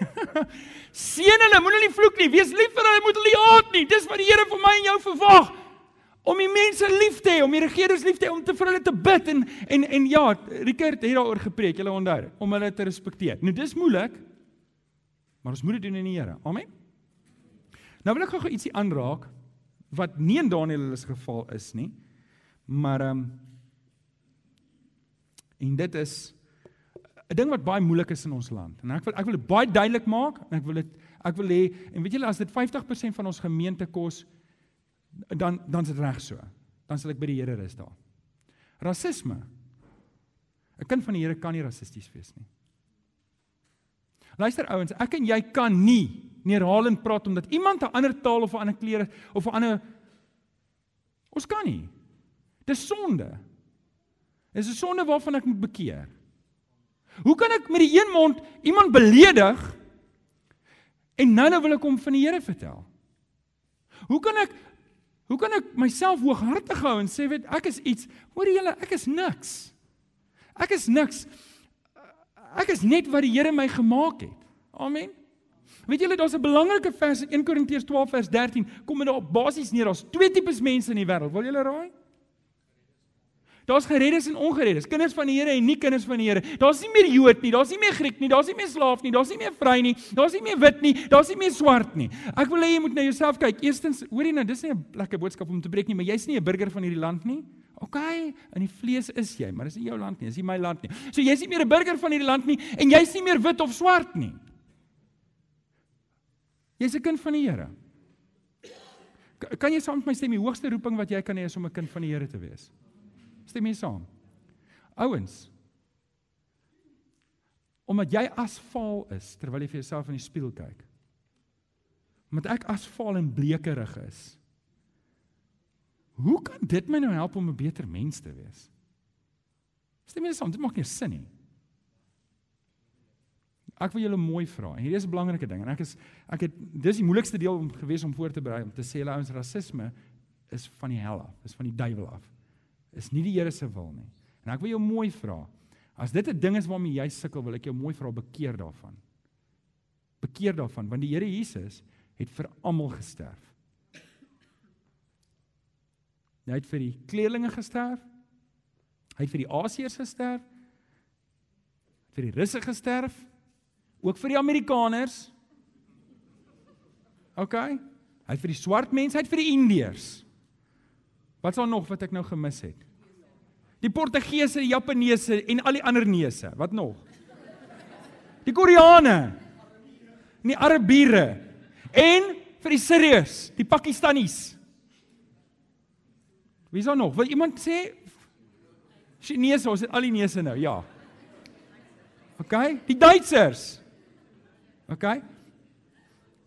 seën hulle, moenie hulle vloek nie. Wees lief vir hulle, moet hulle haat nie. Dis wat die Here vir my en jou verwag. om die mense lief te hê, om die regerders lief te hê, om te vir hulle te bid en en en ja, Rickert het daaroor gepreek, julle onthou, om hulle te respekteer. Nou dis moeilik, maar ons moet dit doen in die Here. Amen. Nou wil ek gou ietsie aanraak wat nie in Daniël se geval is nie, maar ehm um, en dit is 'n ding wat baie moeilik is in ons land. En ek wil ek wil dit baie duidelik maak en ek wil dit ek wil hê en weet julle as dit 50% van ons gemeente kos dan dan's dit reg so. Dan sal ek by die Here rus daar. Rasisme. 'n Kind van die Here kan nie rassisties wees nie. Luister ouens, ek en jy kan nie neerhalend praat omdat iemand 'n ander taal of 'n ander kleur of 'n ander Ons kan nie. Dis sonde. Dis 'n sonde waarvan ek moet bekeer. Hoe kan ek met die een mond iemand beledig en nou nou wil ek hom van die Here vertel? Hoe kan ek hoe kan ek myself hooghartig hou en sê weet ek is iets, hoor julle, ek is niks. Ek is niks. Ek is net wat die Here my gemaak het. Amen. Weet julle daar's 'n belangrike vers in 1 Korintiërs 12 vers 13 kom dit op basies neer daar's twee tipes mense in die wêreld. Wil julle raai? Daar's gereddes en ongereddes, kinders van die Here en nie kinders van die Here. Daar's nie meer Jood nie, daar's nie meer Griek nie, daar's nie meer slaaf nie, daar's nie meer vry nie, daar's nie meer wit nie, daar's nie meer swart nie. Ek wil hê jy moet na jouself kyk. Eerstens, hoorie nou, dis nie 'n lekker boodskap om te breek nie, maar jy's nie 'n burger van hierdie land nie. OK, in die vlees is jy, maar dis nie jou land nie, dis nie my land nie. So jy's nie meer 'n burger van hierdie land nie en jy's nie meer wit of swart nie. Jy's 'n kind van die Here. Kan jy saam met my stem die hoogste roeping wat jy kan hê is om 'n kind van die Here te wees? Stem mee saam. Ouens. Omdat jy asfaal is terwyl jy vir jouself in die spieël kyk. Omdat ek asfaal en blekerig is. Hoe kan dit my nou help om 'n beter mens te wees? Stem mee saam, dit maak nie sin nie. Ek wil julle mooi vra. En hierdie is 'n belangrike ding en ek is ek het dis die moeilikste deel om gewees om voor te berei om te sê ouens rasisme is van die hel af, is van die duiwel af is nie die Here se wil nie. En ek wil jou mooi vra. As dit 'n ding is waarmee jy sukkel, wil ek jou mooi vra bekeer daarvan. Bekeer daarvan want die Here Jesus het vir almal gesterf. Hy het vir die kleerlinge gesterf. Hy het vir die Asiërs gesterf. vir die Russe gesterf. Ook vir die Amerikaners. OK. Hy het vir die swart mense, hy het vir die Indiërs. Wat's daar nog wat ek nou gemis het? Die Portugese, die Japaneese en al die ander neuse. Wat nog? Die Koreane. En die Arabiere. En vir die Sirius, die Pakistanies. Wie is daar nog? Wil iemand sê Chinese, ons het al die neuse nou, ja. OK? Die Duitsers. OK?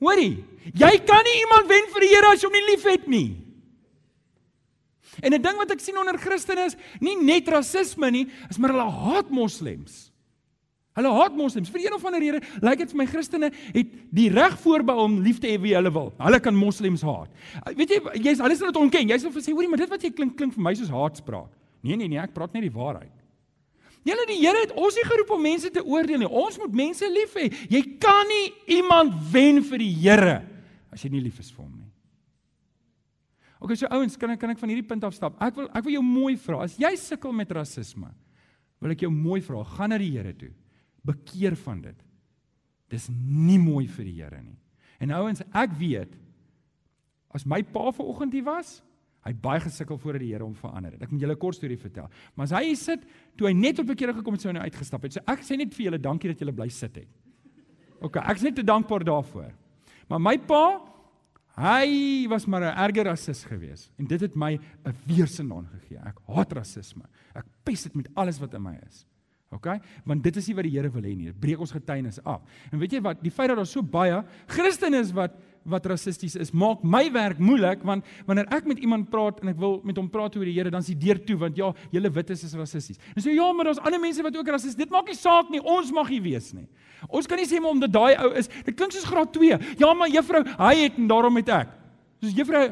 Hoorie, jy kan nie iemand wen vir die Here as jy hom nie liefhet nie. En 'n ding wat ek sien onder Christene is nie net rasisme nie, is maar hulle haat moslems. Hulle haat moslems. Vir een of ander rede lyk like dit vir my Christene het die reg voorbehou om lief te hê wie hulle wil. Hulle kan moslems haat. Weet jy, jy's alles wat ontken. Jy sê vir sê, hoorie, maar dit wat jy klink klink vir my soos haatspraak. Nee nee nee, ek praat net die waarheid. Julle die Here het ons nie geroep om mense te oordeel nie. Ons moet mense lief hê. Jy kan nie iemand wen vir die Here as jy nie lief is vir hom nie. Okay, so ouens, kan ek kan ek van hierdie punt af stap? Ek wil ek wil jou mooi vra. As jy sukkel met rasisme, wil ek jou mooi vra, gaan na die Here toe. Bekeer van dit. Dis nie mooi vir die Here nie. En ouens, ek weet as my pa vanoggend hier was, hy baie gesukkel voor die Here om verander het. Ek moet julle 'n kort storie vertel. Maar as hy hier sit, toe hy net op 'n keer gekom het, sou hy nou uitgestap het. So ek sê net vir julle dankie dat julle bly sit het. OK, ek is net te dankbaar daarvoor. Maar my pa Hy was maar 'n erger rasis gewees en dit het my 'n weerstand aangegee. Ek haat rasisme. Ek pes dit met alles wat in my is. OK? Want dit is nie wat die Here wil hê nie. Dit breek ons getuienis af. En weet jy wat? Die feit dat daar so baie Christene is wat wat rassisties is, maak my werk moeilik want wanneer ek met iemand praat en ek wil met hom praat oor die Here, dan is die deur toe want ja, julle wit is rassisties. En so ja, maar daar's ander mense wat ook rassisties. Dit maak nie saak nie. Ons mag nie wees nie. Ons kan nie sê maar omdat daai ou is, dit klink soos graad 2. Ja, maar juffrou, hy het en daarom het ek. Soos juffrou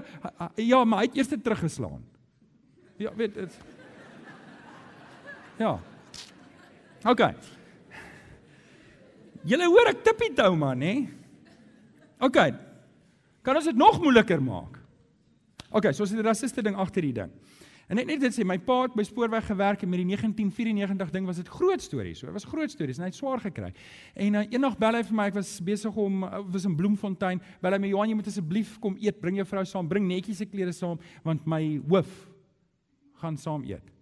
ja, maar hy het eers teruggeslaan. Ja, weet dit. Ja. OK. Julle hoor ek tippie toe man, hè? OK. Kan ons dit nog moeiliker maak? Okay, so is dit 'n rassiste ding agter die ding. En net net dit sê my pa het by spoorweg gewerk en met die 1994 ding was dit groot stories. So, dit was groot stories en hy het swaar gekry. En uh, eendag bel hy vir my, ek was besig om uh, was in Bloemfontein, bel hy my Johan, jy moet asseblief kom eet, bring jou vrou saam, bring netjies se klere saam want my hoof gaan saam eet.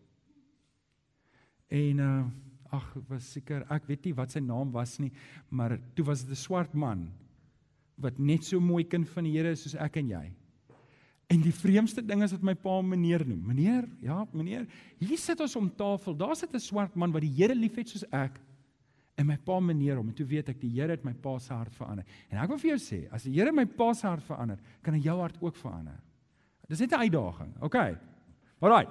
En uh ag, was seker, ek weet nie wat sy naam was nie, maar toe was dit 'n swart man wat net so mooi kind van die Here is soos ek en jy. En die vreemdste ding is wat my pa meneer noem. Meneer, ja, meneer, hier sit ons om tafel. Daar sit 'n swart man wat die Here liefhet soos ek. En my pa meneer hom en toe weet ek die Here het my pa se hart verander. En ek wil vir jou sê, as die Here my pa se hart verander, kan hy jou hart ook verander. Dis net 'n uitdaging. OK. Alraai.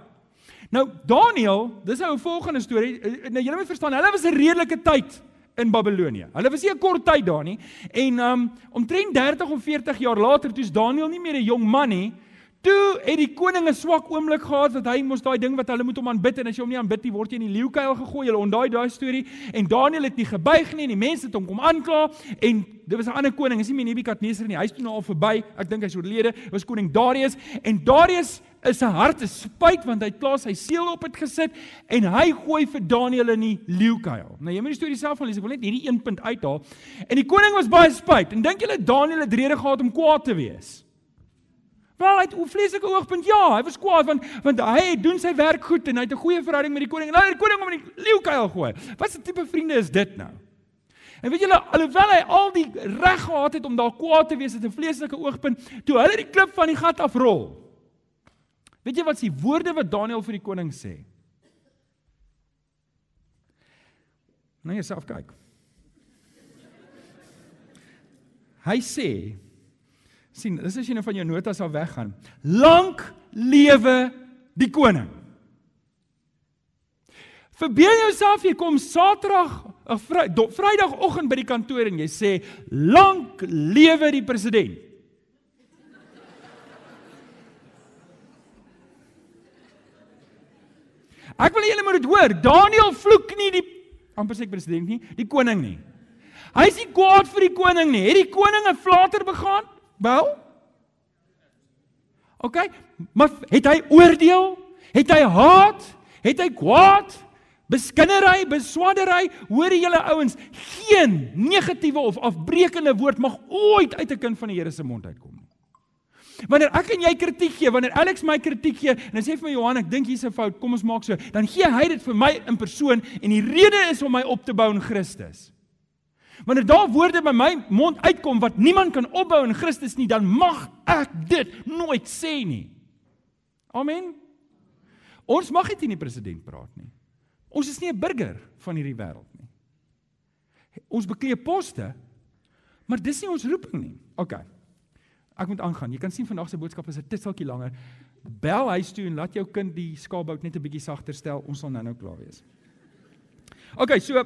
Nou Daniel, dis nou 'n volgende storie. Nou julle moet verstaan, hulle was 'n redelike tyd in Babelonie. Hulle was nie 'n kort tyd daar nie. En um omtrent 30 of 40 jaar later, toe's Daniel nie meer 'n jong man nie, toe het die koning 'n swak oomblik gehad dat hy mos daai ding wat hulle moet hom aanbid en as jy hom nie aanbid nie, word jy in die leeukuil gegooi. Hulle ondaai daai storie en Daniel het nie gebuig nie en die mense het hom kom aankla en dit was 'n ander koning, is nie meer Nebukadneser nie. Hy's toe nou al verby. Ek dink hy's oorlede. Was koning Darius en Darius is sy hart is spyt want hy klaar sy seël op dit gesit en hy gooi vir Daniel in die leeukuil. Nou jy moet die storie self van lees. Ek wil net hierdie een punt uithaal. En die koning was baie spyt en dink julle Daniel het rede gehad om kwaad te wees? Wel, het 'n vleeslike oogpunt. Ja, hy was kwaad want want hy het doen sy werk goed en hy het 'n goeie verhouding met die koning. En nou die koning hom in die leeukuil gooi. Wat 'n tipe vriende is dit nou? En weet julle, alhoewel hy al die reg gehad het om daar kwaad te wees met 'n vleeslike oogpunt, toe hulle die klip van die gat afrol. Weet jy wat s'ie woorde wat Daniël vir die koning sê? Nou jouself kyk. Hy sê sien, dis as jy nou van jou notas af weggaan. Lank lewe die koning. Verbeel jouself jy kom Saterdag of Vrydagoggend by die kantoor en jy sê lank lewe die president. Ek wil julle moet dit hoor. Daniel vloek nie die amper sê president nie, die koning nie. Hy is nie kwaad vir die koning nie. Het die koning 'n flater begaan? Wel? OK, maar het hy oordeel? Het hy haat? Het hy kwaad? Beskinnery, beswaddery, hoor julle ouens, geen negatiewe of afbreekende woord mag ooit uit 'n kind van die Here se mond uitkom nie. Wanneer ek en jy kritiek gee, wanneer Alex my kritiek gee en hy sê vir my Johan, ek dink hier's 'n fout, kom ons maak so, dan gee hy dit vir my in persoon en die rede is om my op te bou in Christus. Wanneer daar woorde by my mond uitkom wat niemand kan opbou in Christus nie, dan mag ek dit nooit sê nie. Amen. Ons mag nie teen die president praat nie. Ons is nie 'n burger van hierdie wêreld nie. Ons beklee poste, maar dis nie ons roeping nie. OK. Ek moet aangaan. Jy kan sien vandag se boodskap is 'n tisseltjie langer. Bel huis toe en laat jou kind die skaapbout net 'n bietjie sagter stel. Ons sal nou-nou klaar wees. OK, so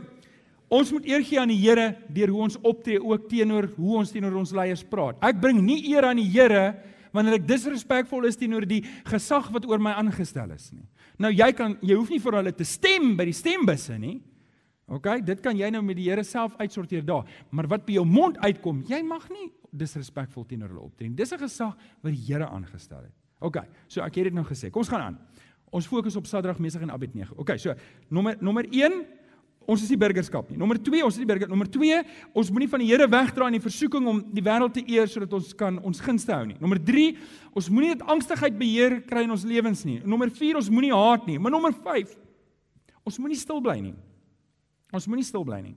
Ons moet eer gee aan die Here deur hoe ons optree ook teenoor hoe ons teenoor ons leiers praat. Ek bring nie eer aan die Here wanneer ek disrespekvol is teenoor die gesag wat oor my aangestel is nie. Nou jy kan jy hoef nie vir hulle te stem by die stembusse nie. OK, dit kan jy nou met die Here self uitsorteer daar. Maar wat by jou mond uitkom, jy mag nie disrespekvol teenoor hulle optree nie. Dis 'n gesag wat die Here aangestel het. OK, so ek het dit nou gesê. Kom ons gaan aan. Ons fokus op Sadrag, Mesach en Abednego. OK, so nommer nommer 1 Ons is nie burgerskap nie. Nommer 2, ons is nie burger. Nommer 2, ons moenie van die Here wegdraai in die versoeking om die wêreld te eer sodat ons kan ons gunste hou nie. Nommer 3, ons moenie net angstigheid beheer kry in ons lewens nie. Nommer 4, ons moenie haat nie. Maar nommer 5, ons moenie stil bly nie. Ons moenie stil bly nie.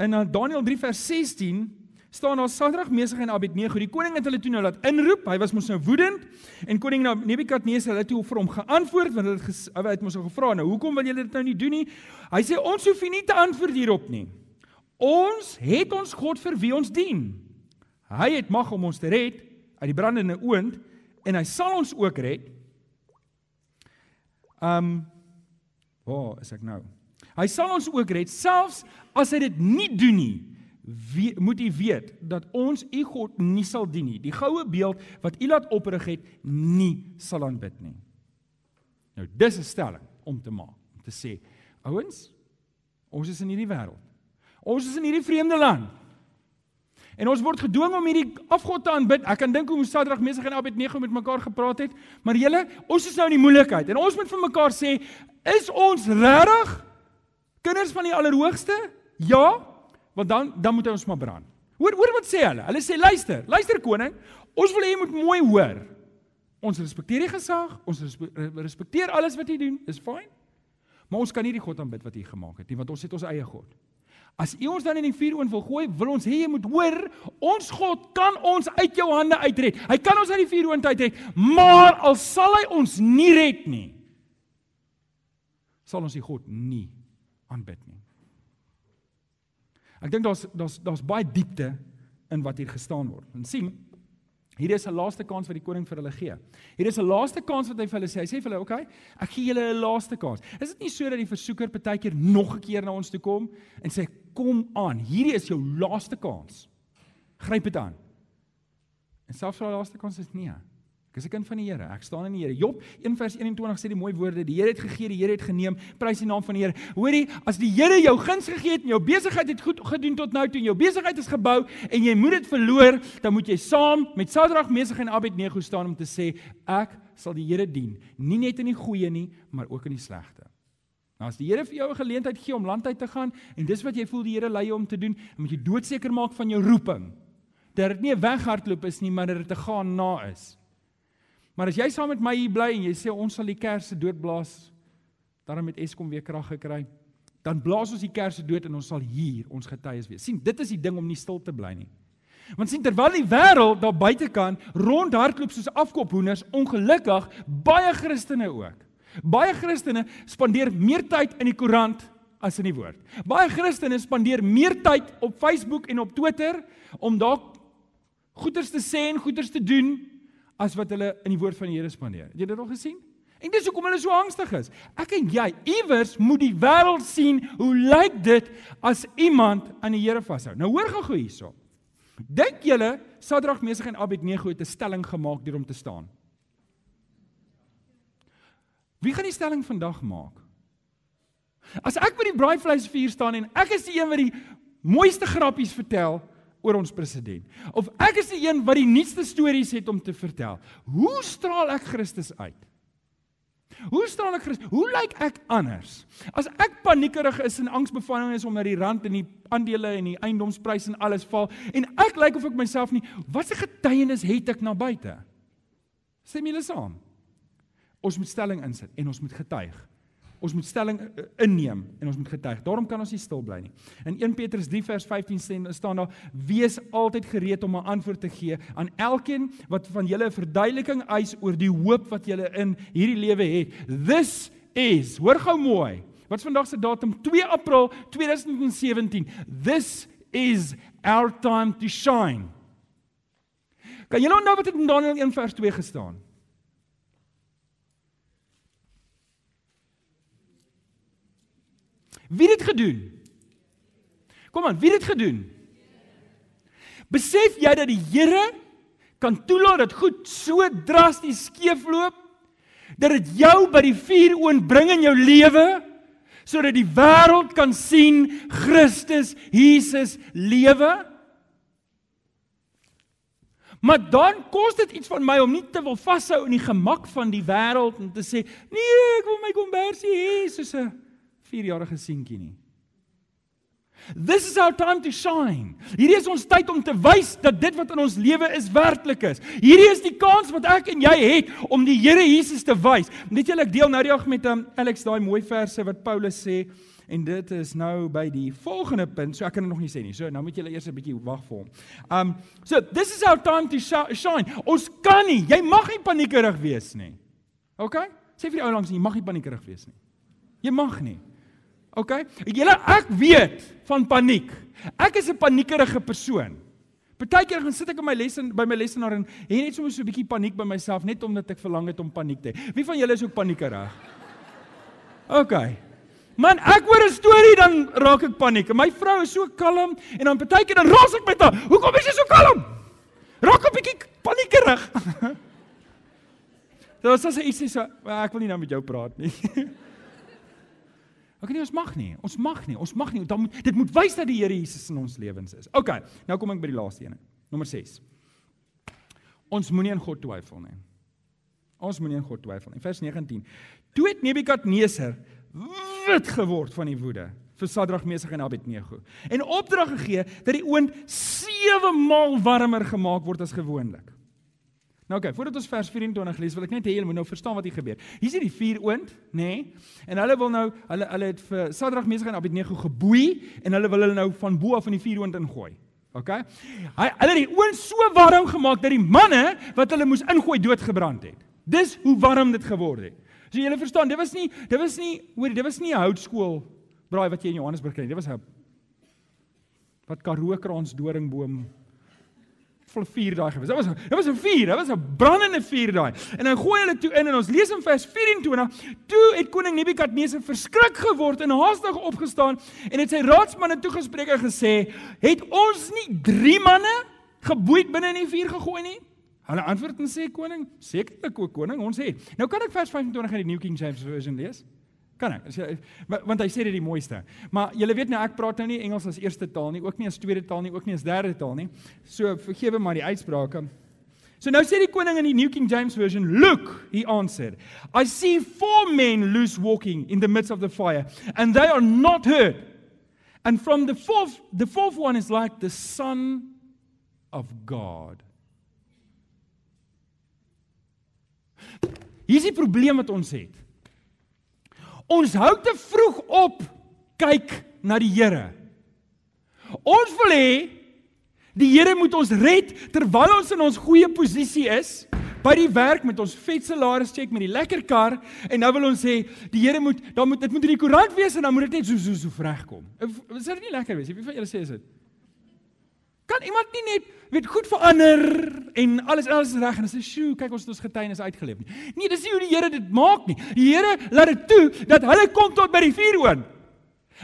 In uh, Daniël 3 vers 16 staan daar Sadrag, Mesach en Abednego. Die koning het hulle toe nou laat inroep. Hy was mos nou woedend en koning Nebukadneser het toe vir hom geantwoord want hulle het, het mos hom gevra, "Nou, hoekom wil julle dit nou nie doen nie?" Hy sê, "Ons hoef nie te antwoord hierop nie. Ons het ons God vir wie ons dien. Hy het mag om ons te red uit die brandende oond en hy sal ons ook red." Um Waar is ek nou? Hy sal ons ook red selfs as hy dit nie doen nie wie, moet u weet dat ons u God nie sal dien nie. Die goue beeld wat u laat oprig het, nie sal aanbid nie. Nou dis 'n stelling om te maak, om te sê, ouens, ons is in hierdie wêreld. Ons is in hierdie vreemde land. En ons word gedwing om hierdie afgod te aanbid. Ek kan dink hoe Sadrag, Mesach en Abednego met mekaar gepraat het, maar julle, ons is nou in die moeilikheid en ons moet vir mekaar sê, is ons regtig kinders van die Allerhoogste? Ja, want dan dan moet hy ons maar brand. Hoor hoor wat sê hulle? Hulle sê luister, luister koning, ons wil hê jy moet mooi hoor. Ons respekteer die gesag, ons respekteer alles wat jy doen, is fyn. Maar ons kan nie die God aanbid wat jy gemaak het nie, want ons het ons eie God. As U ons dan in die vuuroond wil gooi, wil ons hê jy moet hoor, ons God kan ons uit jou hande uitred. Hy kan ons uit die vuuroond uitred, maar al sal hy ons nie red nie, sal ons die God nie aanbid nie. Ek dink daar's daar's daar's baie diepte in wat hier gestaan word. En sien, hier is 'n laaste kans wat die koning vir hulle gee. Hier is 'n laaste kans wat hy vir hulle sê. Hy sê vir hulle, "Oké, okay, ek gee julle 'n laaste kans." Is dit nie so dat die versoeker partykeer nog 'n keer na ons toe kom en sê, "Kom aan, hierdie is jou laaste kans. Gryp dit aan." En selfs die laaste kans is nee. Ek is 'n kind van die Here. Ek staan in die Here. Job 1:21 sê die mooi woorde: Die Here het gegee, die Here het geneem. Prys die naam van die Here. Hoorie, as die Here jou guns gegee het en jou besigheid het goed gedoen tot nou toe en jou besigheid is gebou en jy moet dit verloor, dan moet jy saam met Sadrag, Mesig en Abednego staan om te sê ek sal die Here dien, nie net in die goeie nie, maar ook in die slegte. Nou as die Here vir jou 'n geleentheid gee om land uit te gaan en dis wat jy voel die Here lei jou om te doen, dan moet jy doodseker maak van jou roeping. Dat dit nie 'n weghardloop is nie, maar dat dit te gaan na is. Maar as jy saam met my hier bly en jy sê ons sal die kersse doodblaas, dan met Eskom weer krag gekry, dan blaas ons die kersse dood en ons sal hier ons getuies wees. sien, dit is die ding om nie stil te bly nie. Want sien terwyl die wêreld daar buite kan rondhardloop soos afkophoenders, ongelukkig baie Christene ook. Baie Christene spandeer meer tyd in die koerant as in die woord. Baie Christene spandeer meer tyd op Facebook en op Twitter om dalk goeders te sê en goeders te doen as wat hulle in die woord van die Here spandeer. Het jy dit al gesien? En dis hoekom hulle so angstig is. Ek en jy iewers moet die wêreld sien hoe lyk dit as iemand aan die Here vashou. Nou hoor gou hierso. Dink julle Sadrag, Mesig en Abednego het 'n stelling gemaak deur om te staan? Wie gaan die stelling vandag maak? As ek by die braaivleisvuur staan en ek is die een wat die mooiste grappies vertel, oor ons president. Of ek is die een wat die nuutste stories het om te vertel. Hoe straal ek Christus uit? Hoe straal ek Christus? Hoe lyk ek anders? As ek paniekerig is en angsbevange is omdat die rand en die aandele en die eiendomspryse en alles val en ek lyk of ek myself nie, watse getuienis het ek na buite? Stem julle saam? Ons moet stelling insit en ons moet getuig. Ons moet stelling eh, inneem en ons moet getuig. Daarom kan ons nie stil bly nie. In 1 Petrus 3 vers 15 staan daar: "Wees altyd gereed om 'n antwoord te gee aan elkeen wat van julle 'n verduideliking eis oor die hoop wat julle in hierdie lewe het." This is, hoor gou mooi. Wat is vandag se datum? 2 April 2017. This is our time to shine. Kan julle onthou wat het in Daniël 1 vers 2 gestaan? Wie het dit gedoen? Kom aan, wie het dit gedoen? Besef jy dat die Here kan toelaat dat goed so drasties skeefloop dat dit jou by die vuur oonbring in jou lewe sodat die wêreld kan sien Christus Jesus lewe? Maar dan kos dit iets van my om nie te wil vashou in die gemak van die wêreld en te sê nee, ek wil my kombersie hê soos 'n 4-jarige seentjie nie. This is our time to shine. Hierdie is ons tyd om te wys dat dit wat in ons lewe is werklik is. Hierdie is die kans wat ek en jy het om die Here Jesus te wys. Net julle ek deel nou die dag met um, Alex daai mooi verse wat Paulus sê en dit is nou by die volgende punt. So ek kan dit nog nie sê nie. So nou moet julle eers 'n bietjie wag vir hom. Um so this is our time to shine. Ons kan nie, jy mag nie paniekerig wees nie. OK? Sê vir die ou langs, jy mag nie paniekerig wees nie. Jy mag nie. OK? Julle ek weet van paniek. Ek is 'n paniekerige persoon. Partykeer gaan sit ek in my les by my lesenaar en het net soms so 'n bietjie paniek by myself net omdat ek verlang het om paniek te hê. Wie van julle is ook paniekerig? OK. Man, ek hoor 'n storie dan raak ek paniek. My vrou is so kalm en dan partykeer dan raas ek met haar. Hoekom is jy so kalm? Raak 'n bietjie paniekerig. Dit was as sy sê so, ek wil nie nou met jou praat nie. Okay, nee, ons mag nie. Ons mag nie. Ons mag nie. Dan moet dit moet wys dat die Here Jesus in ons lewens is. Okay, nou kom ek by die laaste een. Nommer 6. Ons moenie aan God twyfel nie. Ons moenie aan God twyfel nie. Vers 19. Toe het Nebukadneser wit geword van die woede vir Sadrag, Mesach en Abednego en opdrag gegee dat die oond 7 maal warmer gemaak word as gewoonlik. Nou oké, okay, voordat ons vers 24 lees, wil ek net hê julle moet nou verstaan wat hier gebeur. Hier is die vier oond, nê? Nee, en hulle wil nou hulle hulle het vir Sadrag, Mesach en Abednego geboei en hulle wil hulle nou van bo af in die vier oond ingooi. OK? Hy hulle het die oond so warm gemaak dat die manne wat hulle moes ingooi doodgebrand het. Dis hoe warm dit geword het. So julle verstaan, dit was nie dit was nie hoor, dit was nie 'n houtskool braai wat jy in Johannesburg kry. Dit was 'n wat Karoo kraans doringboom vol vuur daai gewees. Dit was dit was 'n vuur, dit was 'n brandende vuur daai. En dan gooi hulle toe in en ons lees in vers 24, toe het koning Nebukadneser verskrik geword en haastig opgestaan en het sy raadsmanne toegespreek en gesê: "Het ons nie drie manne geboeid binne in die vuur gegooi nie?" Hulle antwoord en sê koning: "Sekerlik o koning, ons het." Nou kan ek vers 25 in die New King James Version lees. Kan ek? Want hy sê dit die mooiste. Maar julle weet nou ek praat nou nie Engels as eerste taal nie, ook nie as tweede taal nie, ook nie as derde taal nie. So vergewe maar die uitsprake. So nou sê die koning in die New King James Version, "Look," he answered. "I see four men loose walking in the midst of the fire, and they are not hurt. And from the fourth the fourth one is like the son of God." Hier is die probleem wat ons het. Ons hou te vroeg op kyk na die Here. Ons wil hê die Here moet ons red terwyl ons in ons goeie posisie is by die werk met ons vet salaris check met die lekker kar en nou wil ons sê die Here moet dan moet dit moet in die koerant wees en dan moet dit net so so so regkom. Is dit nie lekker wees? Wie van julle sê is dit? Kan iemand nie net weet goed verander en alles alles reg en sê, "Sjoe, kyk ons het ons getuienis uitgeleef nie." Nee, dis nie hoe die Here dit maak nie. Die Here laat dit toe dat hulle kom tot by die vuuroond.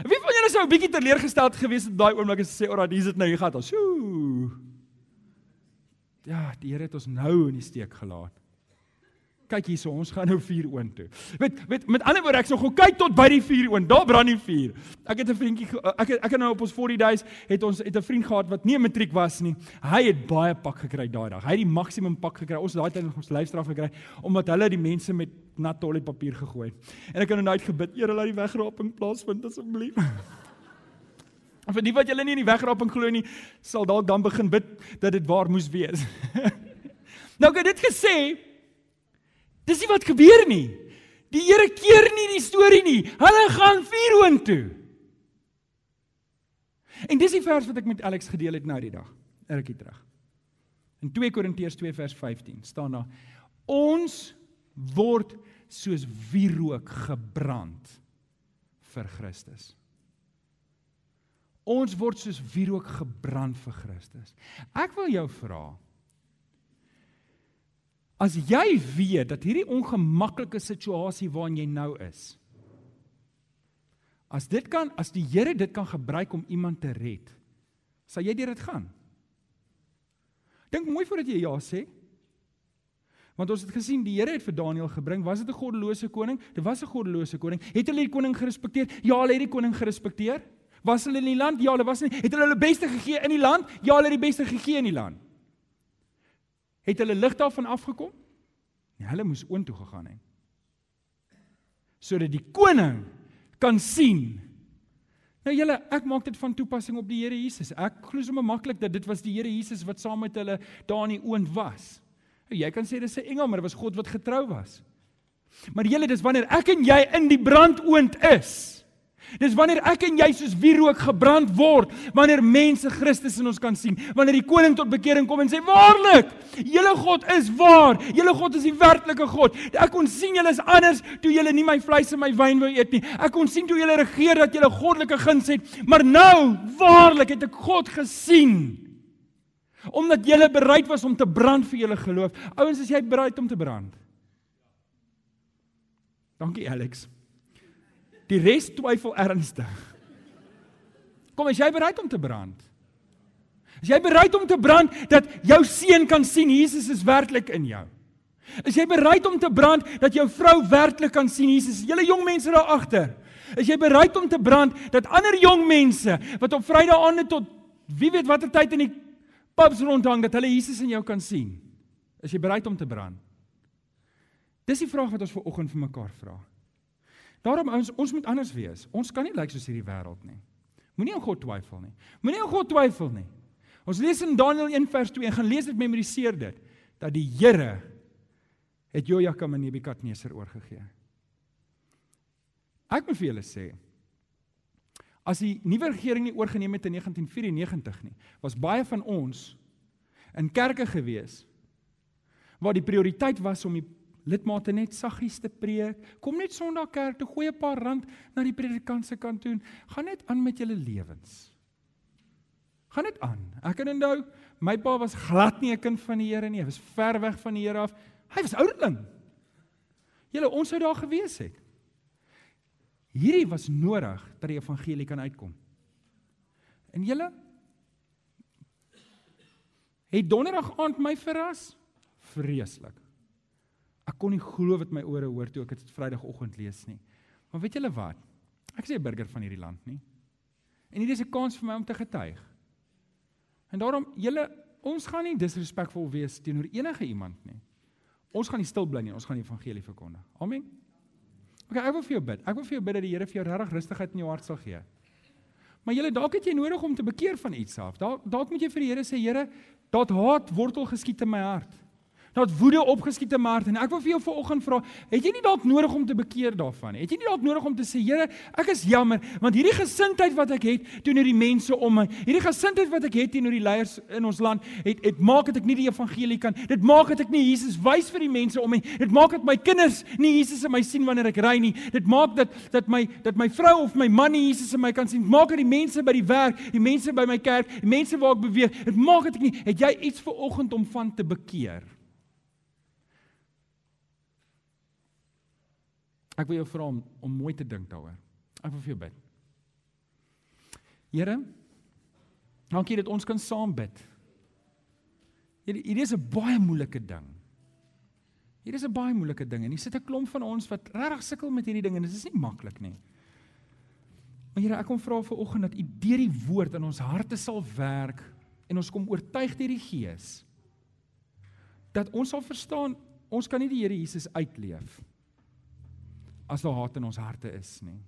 Wie van julle sou 'n bietjie teleurgesteld gewees het daai oomblik as hy sê, "Ora, hier is dit nou, hier gaan dit." Sjoe. Ja, die Here het ons nou in die steek gelaat kyk hierso, ons gaan nou vuur oond toe. Weet, weet met ander woorde ek sou gou kyk tot by die vuur oond. Daar brand die vuur. Ek het 'n vriendjie ek het, ek het nou op ons 40 days het ons het 'n vriend gehad wat nie 'n matriek was nie. Hy het baie pak gekry daai dag. Hy het die maksimum pak gekry. Ons daai tyd ons lyfstraf gekry omdat hulle die mense met nat toiletpapier gegooi het. En ek het nou net gebid, Here laat die wegraping plaasvind asseblief. En vir die wat julle nie in die wegraping glo nie, sal dalk dan begin bid dat dit waar moes wees. nou ek het dit gesê, Dis nie wat gebeur nie. Die Here keer nie die storie nie. Hulle gaan vuuroond toe. En dis die vers wat ek met Alex gedeel het nou die dag. Rukkie terug. In 2 Korintiërs 2 vers 15 staan daar: Ons word soos wierook gebrand vir Christus. Ons word soos wierook gebrand vir Christus. Ek wil jou vra, As jy weet dat hierdie ongemaklike situasie waarin jy nou is. As dit kan as die Here dit kan gebruik om iemand te red, sal jy deur dit gaan. Dink mooi voordat jy ja sê. Want ons het gesien die Here het vir Daniël gebring, was dit 'n goddelose koning? Dit was 'n goddelose koning. Het hulle die koning gerespekteer? Ja, hulle het die koning gerespekteer. Was hulle in die land? Ja, hulle was nie. Het hulle hulle beste gegee in die land? Ja, hulle het die beste gegee in die land. Het hulle lig daarvan afgekom? Nee, hulle moes oontoe gegaan het. Sodat die koning kan sien. Nou julle, ek maak dit van toepassing op die Here Jesus. Ek glo sommer maklik dat dit was die Here Jesus wat saam met hulle daar in die oond was. Nou, jy kan sê dis 'n engel, maar dit was God wat getrou was. Maar julle, dis wanneer ek en jy in die brandoond is. Dis wanneer ek en jy soos wierook gebrand word, wanneer mense Christus in ons kan sien, wanneer die koning tot bekering kom en sê: "Waarlik, julle God is waar. Julle God is die werklike God. Ek kon sien julle is anders toe julle nie my vleis en my wyn wou eet nie. Ek kon sien toe julle regeer dat julle goddelike guns het, maar nou, waarlik het ek God gesien." Omdat julle bereid was om te brand vir julle geloof. Ouens, is jy bereid om te brand? Dankie Alex. Die res twyfel ernstig. Kom, is jy bereid om te brand? Is jy bereid om te brand dat jou seun kan sien Jesus is werklik in jou? Is jy bereid om te brand dat jou vrou werklik kan sien Jesus? Julle jong mense daar agter. Is jy bereid om te brand dat ander jong mense wat op Vrydae tot wie weet watter tyd in die pubs rondhang dat hulle Jesus in jou kan sien? Is jy bereid om te brand? Dis die vraag wat ons ver oggend vir mekaar vra. Daarom ons ons moet anders wees. Ons kan nie lyk soos hierdie wêreld nie. Moenie aan God twyfel nie. Moenie aan God twyfel nie. Ons lees in Daniël 1 vers 2 en gaan lees dit memoriseer dit dat die Here het Jojakim aan Nebukadneser oorgegee. Ek moet vir julle sê as die nuwe regering nie oorgeneem het in 1994 nie, was baie van ons in kerke gewees waar die prioriteit was om die lidmate net saggies te preek. Kom net Sondag kerk toe, gooi 'n paar rand na die predikant se kant toe. Gaan net aan met julle lewens. Gaan net aan. Ek kan onthou, my pa was glad nie 'n kind van die Here nie. Hy was ver weg van die Here af. Hy was ouderling. Julle ons sou daar gewees het. Hierdie was nodig dat die evangelie kan uitkom. En julle het donderdag aand my verras vreeslik. Ek kon nie glo wat my ore hoor toe ek dit Vrydagoggend lees nie. Maar weet julle wat? Ek is nie 'n burger van hierdie land nie. En hier is 'n kans vir my om te getuig. En daarom julle ons gaan nie disrespekvol wees teenoor enige iemand nie. Ons gaan nie stil bly nie, ons gaan die evangelie verkondig. Amen. OK, ek wil vir jou bid. Ek wil vir jou bid dat die Here vir jou regtig rustigheid in jou hart sal gee. Maar julle dalk het jy nodig om te bekeer van iets af. Dalk dalk moet jy vir die Here sê, Here, dat haat wortel geskiet in my hart. Dat woede opgeskiet my hart en ek wil vir jou vanoggend vra, het jy nie dalk nodig om te bekeer daarvan nie? Het jy nie dalk nodig om te sê, Here, ek is jammer, want hierdie gesindheid wat ek het teenoor die mense om my, hierdie gesindheid wat ek het teenoor die leiers in ons land, het het maak dat ek nie die evangelie kan. Dit maak dat ek nie Jesus wys vir die mense om my. Dit maak dat my kinders nie Jesus in my sien wanneer ek ry nie. Dit maak dat dat my dat my vrou of my man nie Jesus in my kan sien. Maak dat die mense by die werk, die mense by my kerk, die mense waar ek beweeg, dit maak dat ek nie het jy iets vir oggend om van te bekeer? Ek wil jou vra om om mooi te dink daaroor. Ek wil vir jou bid. Here, dankie dat ons kan saam bid. Hierdie hierdie is 'n baie moeilike ding. Hier is 'n baie moeilike ding en hier sit 'n klomp van ons wat regtig sukkel met hierdie ding en dit is nie maklik nie. Maar Here, ek kom vra vir oggend dat U deur die woord in ons harte sal werk en ons kom oortuig deur die Gees dat ons sal verstaan ons kan nie die Here Jesus uitleef as daar haat in ons harte is nie.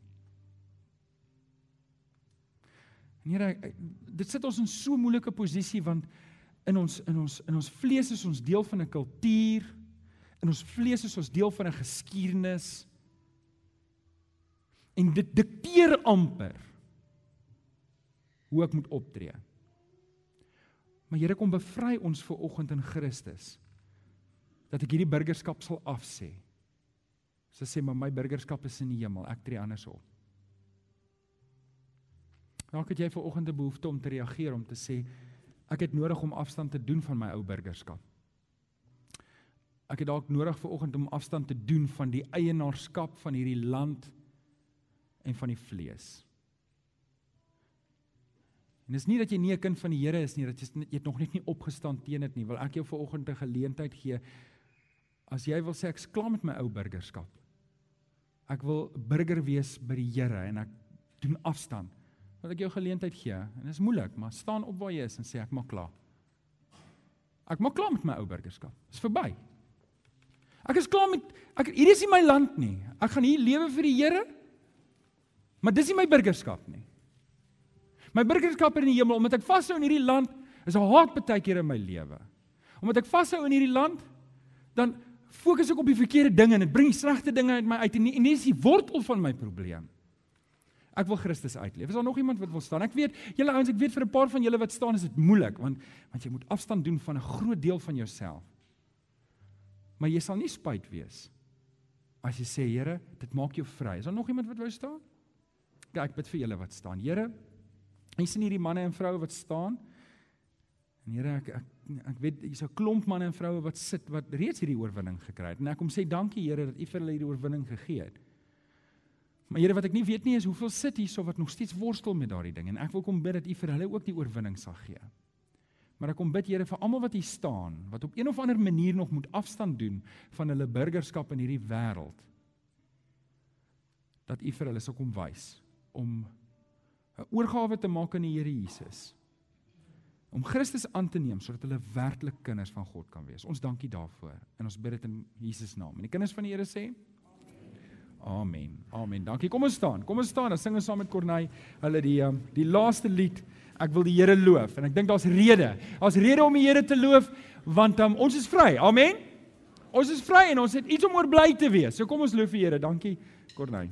En Here, dit sit ons in so 'n moeilike posisie want in ons in ons in ons vlees is ons deel van 'n kultuur. In ons vlees is ons deel van 'n geskiedenis. En dit dikteer amper hoe ek moet optree. Maar Here kom bevry ons ver oggend in Christus dat ek hierdie burgerskap sal afsê. Sy sê maar my burgerskap is in die hemel, ek tree anders op. Dalk het jy ver oggend 'n behoefte om te reageer om te sê ek het nodig om afstand te doen van my ou burgerskap. Ek het dalk nodig ver oggend om afstand te doen van die eienaarskap van hierdie land en van die vlees. En dis nie dat jy nie 'n kind van die Here is nie, dat jy jy het nog net nie opgestaan teen dit nie. Wil ek jou ver oggend 'n geleentheid gee as jy wil sê ek's klaar met my ou burgerskap. Ek wil burger wees by die Here en ek doen afstand. Wil ek jou geleentheid gee en dit is moeilik, maar staan op waar jy is en sê ek maak klaar. Ek maak klaar met my ou burgerskap. Dit is verby. Ek is klaar met ek hier is nie my land nie. Ek gaan hier lewe vir die Here. Maar dis nie my burgerskap nie. My burgerskap in die hemel omdat ek vashou in hierdie land is 'n haat baie keer in my lewe. Omdat ek vashou in hierdie land dan fokus ek op die verkeerde dinge en dit bring slegte dinge uit my uit en nie, en nie is die wortel van my probleem. Ek wil Christus uitleef. Is daar nog iemand wat wil staan? Ek weet, julle ouens, ek weet vir 'n paar van julle wat staan is dit moeilik want want jy moet afstand doen van 'n groot deel van jouself. Maar jy sal nie spyt wees as jy sê, Here, dit maak jou vry. Is daar nog iemand wat wou staan? Kyk, ek bid vir julle wat staan. Here, jy sien hierdie manne en vroue wat staan. En Here, ek ek ek weet hier's 'n klomp manne en vroue wat sit wat reeds hierdie oorwinning gekry het. En ek kom sê dankie Here dat U vir hulle hierdie oorwinning gegee het. Maar Here, wat ek nie weet nie is hoeveel sit hierso wat nog steeds worstel met daardie ding en ek wil kom bid dat U vir hulle ook die oorwinning sal gee. Maar ek kom bid Here vir almal wat hier staan wat op een of ander manier nog moet afstand doen van hulle burgerskap in hierdie wêreld. dat U vir hulle sal kom wys om 'n oorgawe te maak aan die Here Jesus. Om Christus aan te neem sodat hulle werklik kinders van God kan wees. Ons dankie daarvoor en ons bid dit in Jesus naam. En die kinders van die Here sê Amen. Amen. Dankie. Kom ons staan. Kom ons staan en sing ons saam met Corneille hulle die um, die laaste lied. Ek wil die Here loof en ek dink daar's rede. Daar's rede om die Here te loof want um, ons is vry. Amen. Ons is vry en ons het iets om oor bly te wees. So kom ons loof die Here. Dankie Corneille.